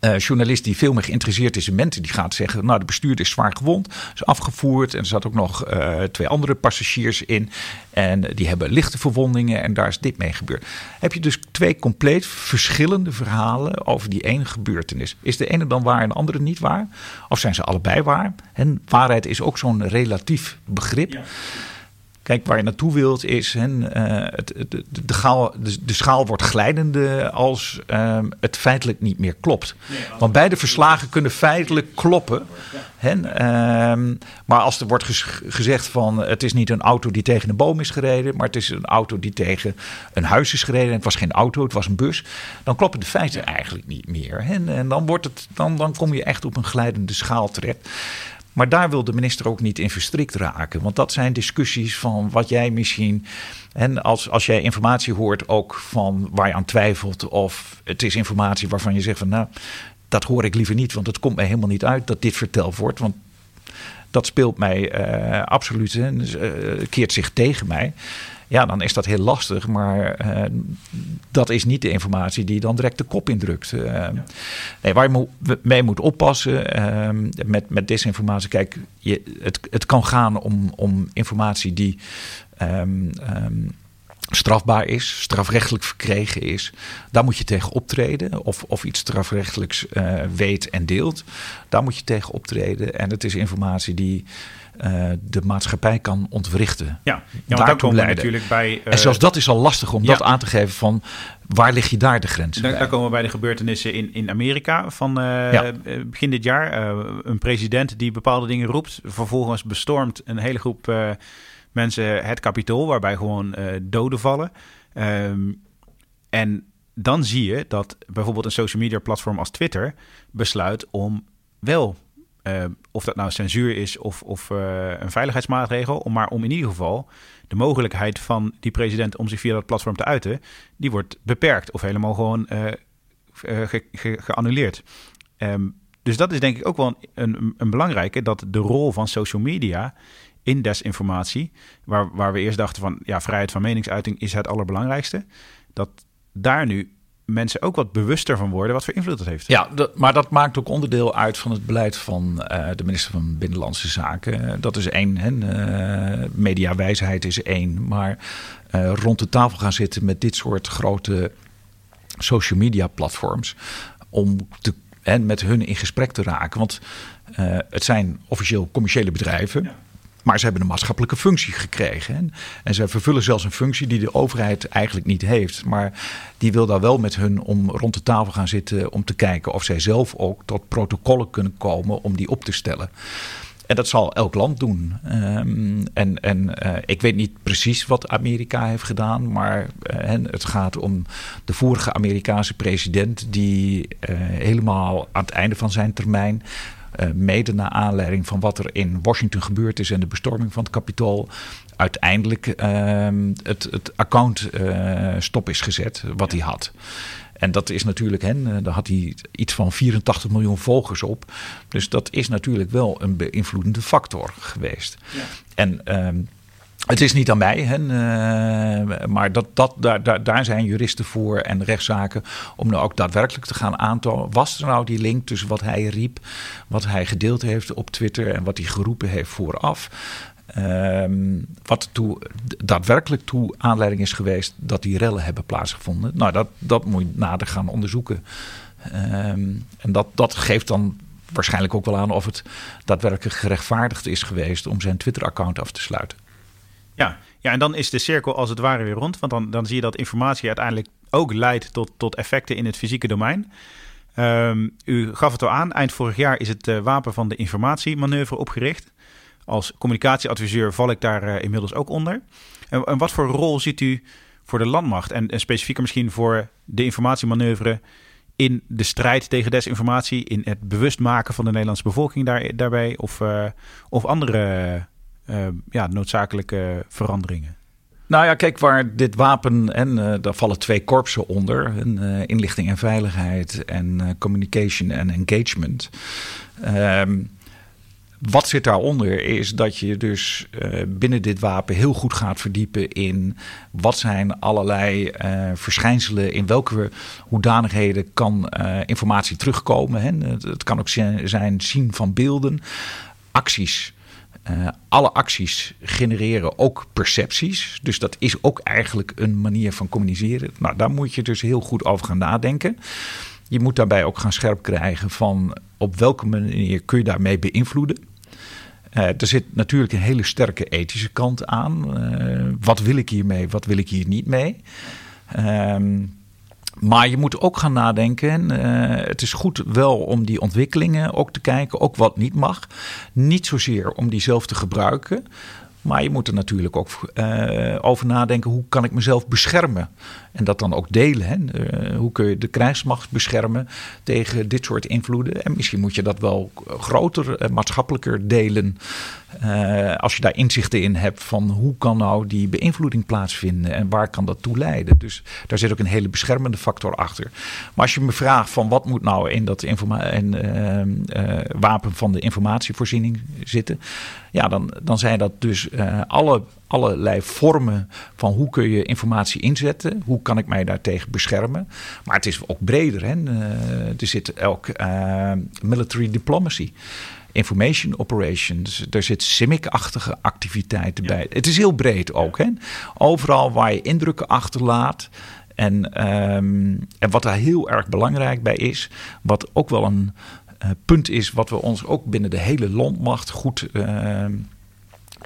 uh, journalist die veel meer geïnteresseerd is in mensen, die gaat zeggen: Nou, de bestuurder is zwaar gewond, is afgevoerd. En er zat ook nog uh, twee andere passagiers in. En die hebben lichte verwondingen. En daar is dit mee gebeurd. Heb je dus twee compleet verschillende verhalen over die ene gebeurtenis. Is de ene dan waar en de andere niet waar? Of zijn ze allebei waar? En waarheid is ook zo'n relatief begrip. Kijk, waar je naartoe wilt is, hè, uh, het, de, de, schaal, de, schaal wordt glijdende als uh, het feitelijk niet meer klopt. Want beide verslagen kunnen feitelijk kloppen. Hè, uh, maar als er wordt gezegd van het is niet een auto die tegen een boom is gereden, maar het is een auto die tegen een huis is gereden. En het was geen auto, het was een bus. Dan kloppen de feiten eigenlijk niet meer. Hè, en dan, wordt het, dan, dan kom je echt op een glijdende schaal terecht. Maar daar wil de minister ook niet in verstrikt raken. Want dat zijn discussies van wat jij misschien. En als, als jij informatie hoort, ook van waar je aan twijfelt. Of het is informatie waarvan je zegt van nou, dat hoor ik liever niet. Want het komt mij helemaal niet uit dat dit verteld wordt. Want dat speelt mij uh, absoluut, uh, keert zich tegen mij ja, dan is dat heel lastig. Maar uh, dat is niet de informatie die dan direct de kop indrukt. Uh, ja. nee, waar je mee moet oppassen uh, met, met desinformatie. Kijk, je, het, het kan gaan om, om informatie die. Um, um, strafbaar is, strafrechtelijk verkregen is, daar moet je tegen optreden. Of, of iets strafrechtelijks uh, weet en deelt, daar moet je tegen optreden. En het is informatie die uh, de maatschappij kan ontwrichten. Ja, ja daar komen we natuurlijk bij. Uh, en zelfs dat is al lastig om ja. dat aan te geven van waar lig je daar de grens? Daar, daar komen we bij de gebeurtenissen in, in Amerika van uh, ja. begin dit jaar. een president die bepaalde dingen roept, vervolgens bestormt een hele groep mensen het kapitool, waarbij gewoon doden vallen. Um, en dan zie je dat bijvoorbeeld een social media platform als Twitter besluit om wel, uh, of dat nou censuur is of, of uh, een veiligheidsmaatregel, om maar om in ieder geval de mogelijkheid van die president om zich via dat platform te uiten, die wordt beperkt of helemaal gewoon ge, ge, geannuleerd. Um, dus dat is denk ik ook wel een, een, een, belangrijke, dat de rol van social media in desinformatie, waar, waar we eerst dachten van ja, vrijheid van meningsuiting is het allerbelangrijkste, dat daar nu mensen ook wat bewuster van worden wat voor invloed dat heeft. Ja, dat, maar dat maakt ook onderdeel uit van het beleid van uh, de minister van Binnenlandse Zaken. Dat is één. Hè. Uh, mediawijsheid is één. Maar uh, rond de tafel gaan zitten met dit soort grote social media platforms. Om te, en met hun in gesprek te raken. Want het zijn officieel commerciële bedrijven. Ja. Maar ze hebben een maatschappelijke functie gekregen. En, ze vervullen zelfs een functie die de overheid eigenlijk niet heeft. Maar die wil daar wel met hun om rond de tafel gaan zitten om te kijken of zij zelf ook tot protocollen kunnen komen om die op te stellen. En dat zal elk land doen. Um, en en uh, ik weet niet precies wat Amerika heeft gedaan, maar uh, het gaat om de vorige Amerikaanse president die uh, helemaal aan het einde van zijn termijn uh, mede naar aanleiding van wat er in Washington gebeurd is en de bestorming van het kapitool, uiteindelijk uh, het, het account uh, stop is gezet wat hij had. En dat is natuurlijk, hè, daar had hij iets van 84 miljoen volgers op. Dus dat is natuurlijk wel een beïnvloedende factor geweest. Ja. En ehm, het is niet aan mij, hè, uh, maar dat, dat, daar, daar, zijn juristen voor en rechtszaken om nou ook daadwerkelijk te gaan aantonen. Was er nou die link tussen wat hij riep, wat hij gedeeld heeft op Twitter en wat hij geroepen heeft vooraf? Um, wat toe, daadwerkelijk toe aanleiding is geweest dat die rellen hebben plaatsgevonden. Nou, dat, dat moet je nader gaan onderzoeken. Um, en dat, dat geeft dan waarschijnlijk ook wel aan of het daadwerkelijk gerechtvaardigd is geweest om zijn Twitter-account af te sluiten. Ja, ja, en dan is de cirkel als het ware weer rond. Want dan, dan zie je dat informatie uiteindelijk ook leidt tot, tot effecten in het fysieke domein. Um, u gaf het al aan, eind vorig jaar is het uh, wapen van de informatiemanoeuvre opgericht. Als communicatieadviseur val ik daar uh, inmiddels ook onder. En, en, wat voor rol ziet u voor de landmacht en, en specifieker misschien voor de informatiemanoeuvre in de strijd tegen desinformatie, in het bewust maken van de Nederlandse bevolking daar, daarbij of, uh, of andere uh, ja, noodzakelijke veranderingen? Nou ja, kijk, waar dit wapen, en uh, daar vallen twee korpsen onder: uh, inlichting en veiligheid en communication en engagement. Um, wat zit daaronder is dat je dus binnen dit wapen heel goed gaat verdiepen in wat zijn allerlei verschijnselen, in welke hoedanigheden kan informatie terugkomen. Hè? Het kan ook zijn zien van beelden, acties uh, alle acties genereren ook percepties. Dus dat is ook eigenlijk een manier van communiceren. Nou, daar moet je dus heel goed over gaan nadenken. Je moet daarbij ook gaan scherp krijgen van op welke manier kun je daarmee beïnvloeden. Uh, er zit natuurlijk een hele sterke ethische kant aan. Uh, wat wil ik hiermee, wat wil ik hier niet mee? Ehm, maar je moet ook gaan nadenken. Uh, het is goed wel om die ontwikkelingen ook te kijken, ook wat niet mag. Niet zozeer om die zelf te gebruiken. Maar je moet er natuurlijk ook uh, over nadenken: hoe kan ik mezelf beschermen? En dat dan ook delen. Hè? Uh, hoe kun je de krijgsmacht beschermen tegen dit soort invloeden? En misschien moet je dat wel groter, maatschappelijker delen. Als je daar inzichten in hebt van hoe kan nou die beïnvloeding plaatsvinden en waar kan dat toe leiden. Dus daar zit ook een hele beschermende factor achter. Maar als je me vraagt van wat moet nou in dat in, wapen van de informatievoorziening zitten, ja, dan, dan zijn dat dus alle allerlei vormen van hoe kun je informatie inzetten. Hoe kan ik mij daartegen beschermen. Maar het is ook breder. Hè? Er zit ook military diplomacy. Information operations. Er zit CIMIC-achtige activiteiten ja. bij. Het is heel breed ook. Hè? Overal waar je indrukken achterlaat. En, um, en wat daar heel erg belangrijk bij is, wat ook wel een uh, punt is, wat we ons ook binnen de hele landmacht goed uh,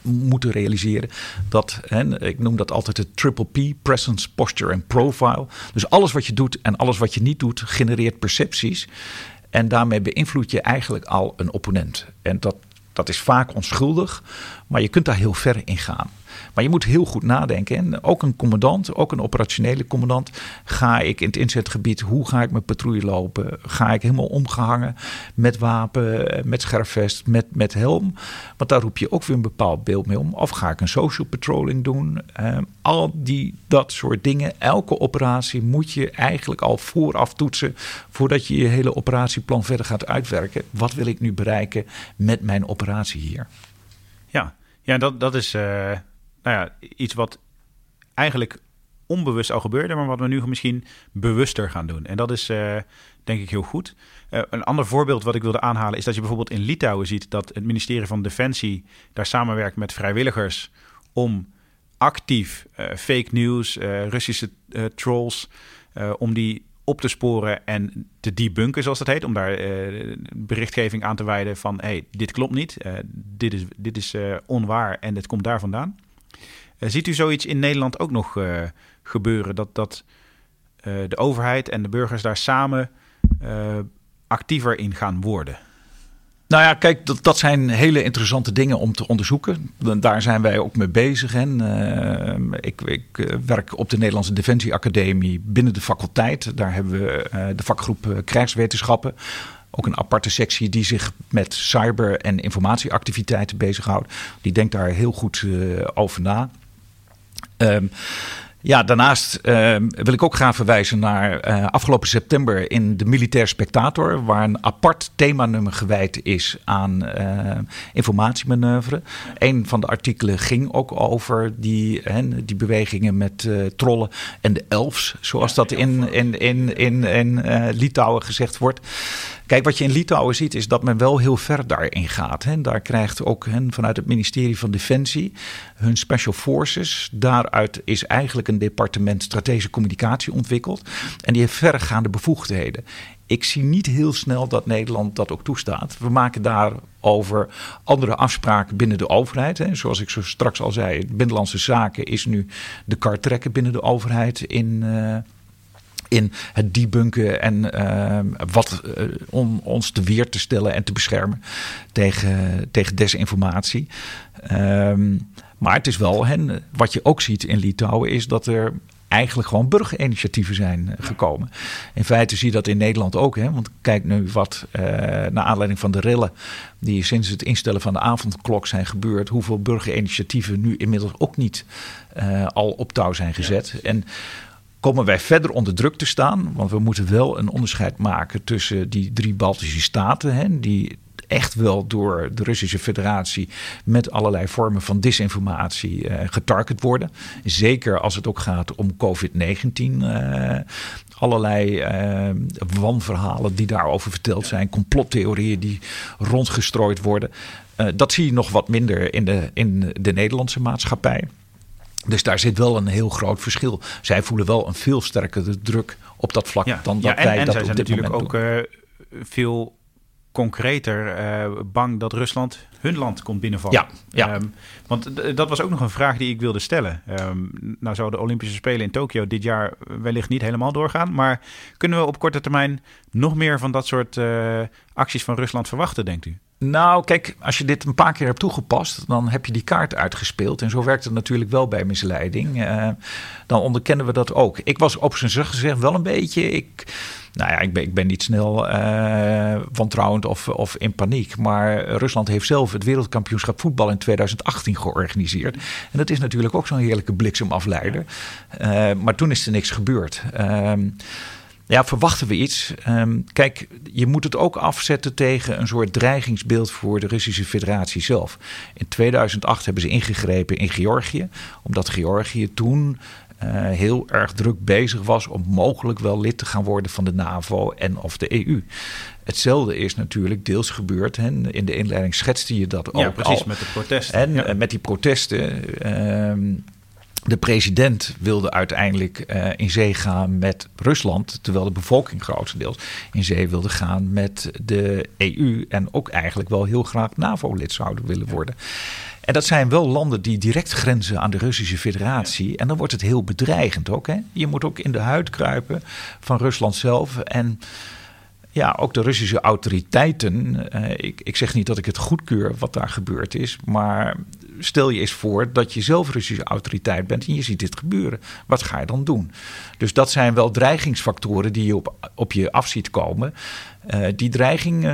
moeten realiseren. Dat, hè, ik noem dat altijd het triple P, presence, posture en profile. Dus alles wat je doet en alles wat je niet doet, genereert percepties. En daarmee beïnvloed je eigenlijk al een opponent. En dat, dat is vaak onschuldig, maar je kunt daar heel ver in gaan. Maar je moet heel goed nadenken. En ook een commandant, ook een operationele commandant. Ga ik in het inzetgebied, hoe ga ik mijn patrouille lopen? Ga ik helemaal omgehangen met wapen, met scherfvest, met, met helm? Want daar roep je ook weer een bepaald beeld mee om. Of ga ik een social patrolling doen? Uh, al die, dat soort dingen. Elke operatie moet je eigenlijk al vooraf toetsen. Voordat je je hele operatieplan verder gaat uitwerken. Wat wil ik nu bereiken met mijn operatie hier? Ja, ja dat, dat is uh, nou ja, iets wat eigenlijk onbewust al gebeurde, maar wat we nu misschien bewuster gaan doen. En dat is uh, denk ik heel goed. Uh, een ander voorbeeld wat ik wilde aanhalen is dat je bijvoorbeeld in Litouwen ziet dat het ministerie van Defensie daar samenwerkt met vrijwilligers om actief uh, fake news, Russische trolls, om die op te sporen en te debunken, zoals dat heet. Om daar berichtgeving aan te wijden van... hey, dit klopt niet, dit is, dit is onwaar en dit komt daar vandaan. Ziet u zoiets in Nederland ook nog gebeuren? Dat, dat de overheid en de burgers daar samen actiever in gaan worden? Nou ja, kijk, dat, dat zijn hele interessante dingen om te onderzoeken. Daar zijn wij ook mee bezig. En, ik, ik werk op de Nederlandse Defensie Academie binnen de faculteit. Daar hebben we de vakgroep krijgswetenschappen. Ook een aparte sectie die zich met cyber- en informatieactiviteiten bezighoudt. Die denkt daar heel goed over na. Um, ja, daarnaast uh, wil ik ook graag verwijzen naar uh, afgelopen september in de Militair Spectator, waar een apart themanummer gewijd is aan uh, informatiemanoeuvre. Een van de artikelen ging ook over die, hè, die bewegingen met trollen en de elfs, zoals dat in, in, in, in, in Litouwen gezegd wordt. Kijk, wat je in Litouwen ziet is dat men wel heel ver daarin gaat. Hè. Daar krijgt ook hen vanuit het ministerie van Defensie hun special forces. Daaruit is eigenlijk een departement strategische communicatie ontwikkeld. En die heeft verregaande bevoegdheden. Ik zie niet heel snel dat Nederland dat ook toestaat. We maken daarover andere afspraken binnen de overheid. Hè. Zoals ik zo straks al zei, Binnenlandse Zaken is nu de kar trekken binnen de overheid in... Uh, in het debunken en uh, wat uh, om ons te weer te stellen en te beschermen tegen, tegen desinformatie. Um, maar het is wel, hen, wat je ook ziet in Litouwen, is dat er eigenlijk gewoon burgerinitiatieven zijn gekomen. In feite zie je dat in Nederland ook. Hè? Want kijk nu wat, uh, naar aanleiding van de rillen die sinds het instellen van de avondklok zijn gebeurd, hoeveel burgerinitiatieven nu inmiddels ook niet uh, al op touw zijn gezet. Ja. En komen wij verder onder druk te staan. Want we moeten wel een onderscheid maken tussen die drie Baltische staten, hè, die echt wel door de Russische Federatie met allerlei vormen van disinformatie uh, getarget worden. Zeker als het ook gaat om COVID-19. Uh, allerlei uh, wanverhalen die daarover verteld zijn, complottheorieën die rondgestrooid worden. dat zie je nog wat minder in de, in de Nederlandse maatschappij. Dus daar zit wel een heel groot verschil. Zij voelen wel een veel sterkere druk op dat vlak ja, dan dat ja, en, wij en dat zij op zijn dit natuurlijk moment ook uh, veel concreter uh, bang dat Rusland hun land komt binnenvallen. Ja, ja. Um, want dat was ook nog een vraag die ik wilde stellen. Um, nou zouden de Olympische Spelen in Tokio dit jaar wellicht niet helemaal doorgaan. Maar kunnen we op korte termijn nog meer van dat soort uh, acties van Rusland verwachten, denkt u? Nou, kijk, als je dit een paar keer hebt toegepast, dan heb je die kaart uitgespeeld. En zo werkt het natuurlijk wel bij misleiding. Uh, dan onderkennen we dat ook. Ik was op zijn gezegd wel een beetje. Ik, nou ja, ik ben, ik ben niet snel uh, wantrouwend of, of in paniek. Maar Rusland heeft zelf het wereldkampioenschap voetbal in 2018 georganiseerd. En dat is natuurlijk ook zo'n heerlijke bliksemafleider. Uh, maar toen is er niks gebeurd. Uh, ja, verwachten we iets? Um, kijk, je moet het ook afzetten tegen een soort dreigingsbeeld voor de Russische Federatie zelf. In 2008 hebben ze ingegrepen in Georgië, omdat Georgië toen uh, heel erg druk bezig was om mogelijk wel lid te gaan worden van de NAVO en of de EU. Hetzelfde is natuurlijk deels gebeurd. Hè. In de inleiding schetste je dat ook ja, precies, al. met de protesten. En ja. uh, met die protesten. Uh, de president wilde uiteindelijk uh, in zee gaan met Rusland, terwijl de bevolking grotendeels in zee wilde gaan met de EU en ook eigenlijk wel heel graag NAVO-lid zouden willen worden. En dat zijn wel landen die direct grenzen aan de Russische Federatie. En dan wordt het heel bedreigend ook. Hè? Je moet ook in de huid kruipen van Rusland zelf. En ja, ook de Russische autoriteiten. Uh, ik, ik zeg niet dat ik het goedkeur wat daar gebeurd is, maar stel je eens voor dat je zelf Russische autoriteit bent en je ziet dit gebeuren. Wat ga je dan doen? Dus dat zijn wel dreigingsfactoren die je op, op je af ziet komen. Uh, die dreiging,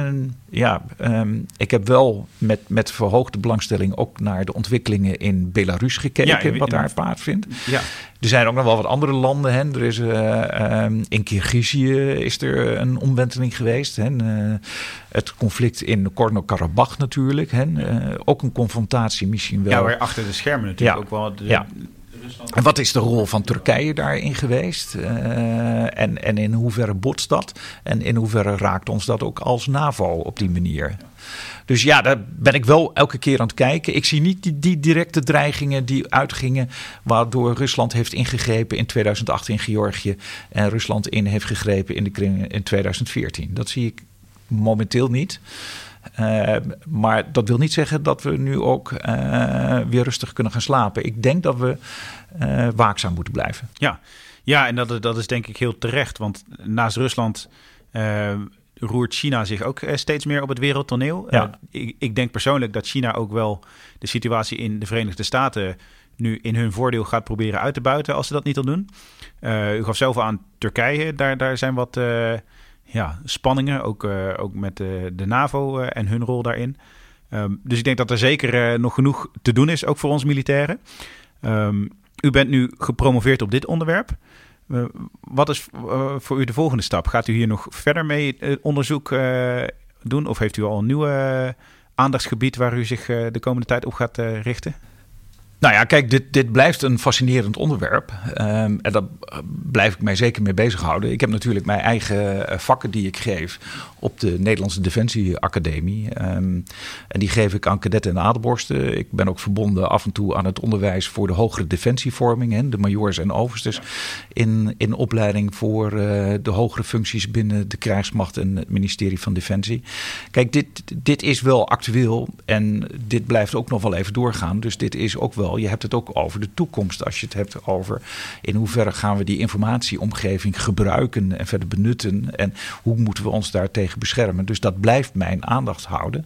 ja, um, ik heb wel met, met verhoogde belangstelling ook naar de ontwikkelingen in Belarus gekeken, ja, wat daar plaatsvindt. Ja. Er zijn ook nog wel wat andere landen. Hè. Er is, uh, um, in Kirgizië is er een omwenteling geweest. Hè. Uh, het conflict in Nagorno-Karabakh natuurlijk. Hè. ook een confrontatie misschien wel. Ja, waar achter de schermen natuurlijk ook wel... De, ja. En wat is de rol van Turkije daarin geweest? Uh, en, en in hoeverre botst dat? En in hoeverre raakt ons dat ook als NAVO op die manier? Dus ja, daar ben ik wel elke keer aan het kijken. Ik zie niet die, die, directe dreigingen die uitgingen. waardoor Rusland heeft ingegrepen in 2008 in Georgië. en Rusland in heeft gegrepen in de Krim in 2014. Dat zie ik momenteel niet. Uh, maar dat wil niet zeggen dat we nu ook uh, weer rustig kunnen gaan slapen. Ik denk dat we uh, waakzaam moeten blijven. Ja, ja en dat, dat is denk ik heel terecht. Want naast Rusland roert China zich ook steeds meer op het wereldtoneel. Ja. Ik, ik, denk persoonlijk dat China ook wel de situatie in de Verenigde Staten nu in hun voordeel gaat proberen uit te buiten als ze dat niet al doen. u gaf zelf aan Turkije, daar, daar zijn wat ja, spanningen, ook, uh, ook met de, de NAVO uh, en hun rol daarin. Um, dus ik denk dat er zeker nog genoeg te doen is, ook voor ons militairen. Um, u bent nu gepromoveerd op dit onderwerp. wat is voor u de volgende stap? Gaat u hier nog verder mee onderzoek doen? Of heeft u al een nieuw aandachtsgebied waar u zich de komende tijd op gaat richten? Nou ja, kijk, dit, dit blijft een fascinerend onderwerp. Um, en daar blijf ik mij zeker mee bezighouden. Ik heb natuurlijk mijn eigen eh, vakken die ik geef op de Nederlandse Defensie Academie. Um, en die geef ik aan kadetten en adelborsten. Ik ben ook verbonden af en toe aan het onderwijs voor de hogere defensievorming. Hè, de majors en overstes in, in opleiding voor uh, de hogere functies binnen de krijgsmacht en het ministerie van Defensie. Kijk, dit, dit is wel actueel en dit blijft ook nog wel even doorgaan. Dus dit is ook wel je hebt het ook over de toekomst. Als je het hebt over in hoeverre gaan we die informatieomgeving gebruiken en verder benutten. En hoe moeten we ons daartegen beschermen. Dus dat blijft mijn aandacht houden.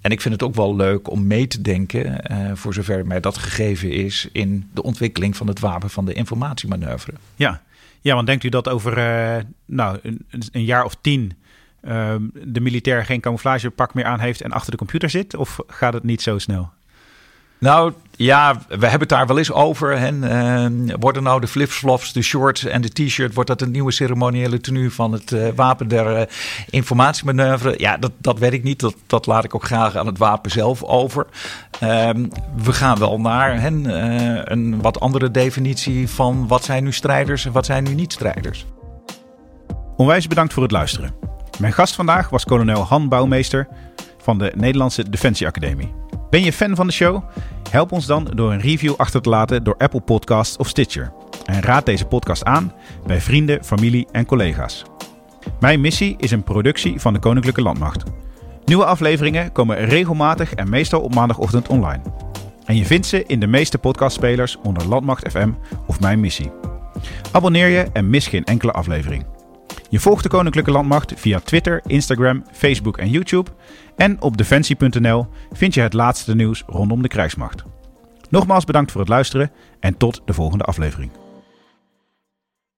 En ik vind het ook wel leuk om mee te denken, uh, voor zover mij dat gegeven is, in de ontwikkeling van het wapen van de informatiemanoeuvre. Ja, ja want denkt u dat over uh, nou, een, een, jaar of tien uh, de militair geen camouflagepak meer aan heeft en achter de computer zit? Of gaat het niet zo snel? Nou ja, we hebben het daar wel eens over. Uh, worden nou de flipflops, de shorts en de t-shirt... wordt dat een nieuwe ceremoniële tenue van het uh, wapen der uh? Ja, dat, dat weet ik niet. Dat, dat laat ik ook graag aan het wapen zelf over. Ehm, we gaan wel naar hè, een wat andere definitie van... wat zijn nu strijders en wat zijn nu niet strijders. Onwijs bedankt voor het luisteren. Mijn gast vandaag was kolonel Han Bouwmeester van de Nederlandse Defensie Academie. Ben je fan van de show? Help ons dan door een review achter te laten door Apple Podcasts of Stitcher. En raad deze podcast aan bij vrienden, familie en collega's. Mijn missie is een productie van de Koninklijke Landmacht. Nieuwe afleveringen komen regelmatig en meestal op maandagochtend online. En je vindt ze in de meeste podcastspelers onder Landmacht FM of Mijn Missie. Abonneer je en mis geen enkele aflevering. Je volgt de Koninklijke Landmacht via Twitter, Instagram, Facebook en YouTube. En op defensie.nl vind je het laatste nieuws rondom de krijgsmacht. Nogmaals bedankt voor het luisteren en tot de volgende aflevering.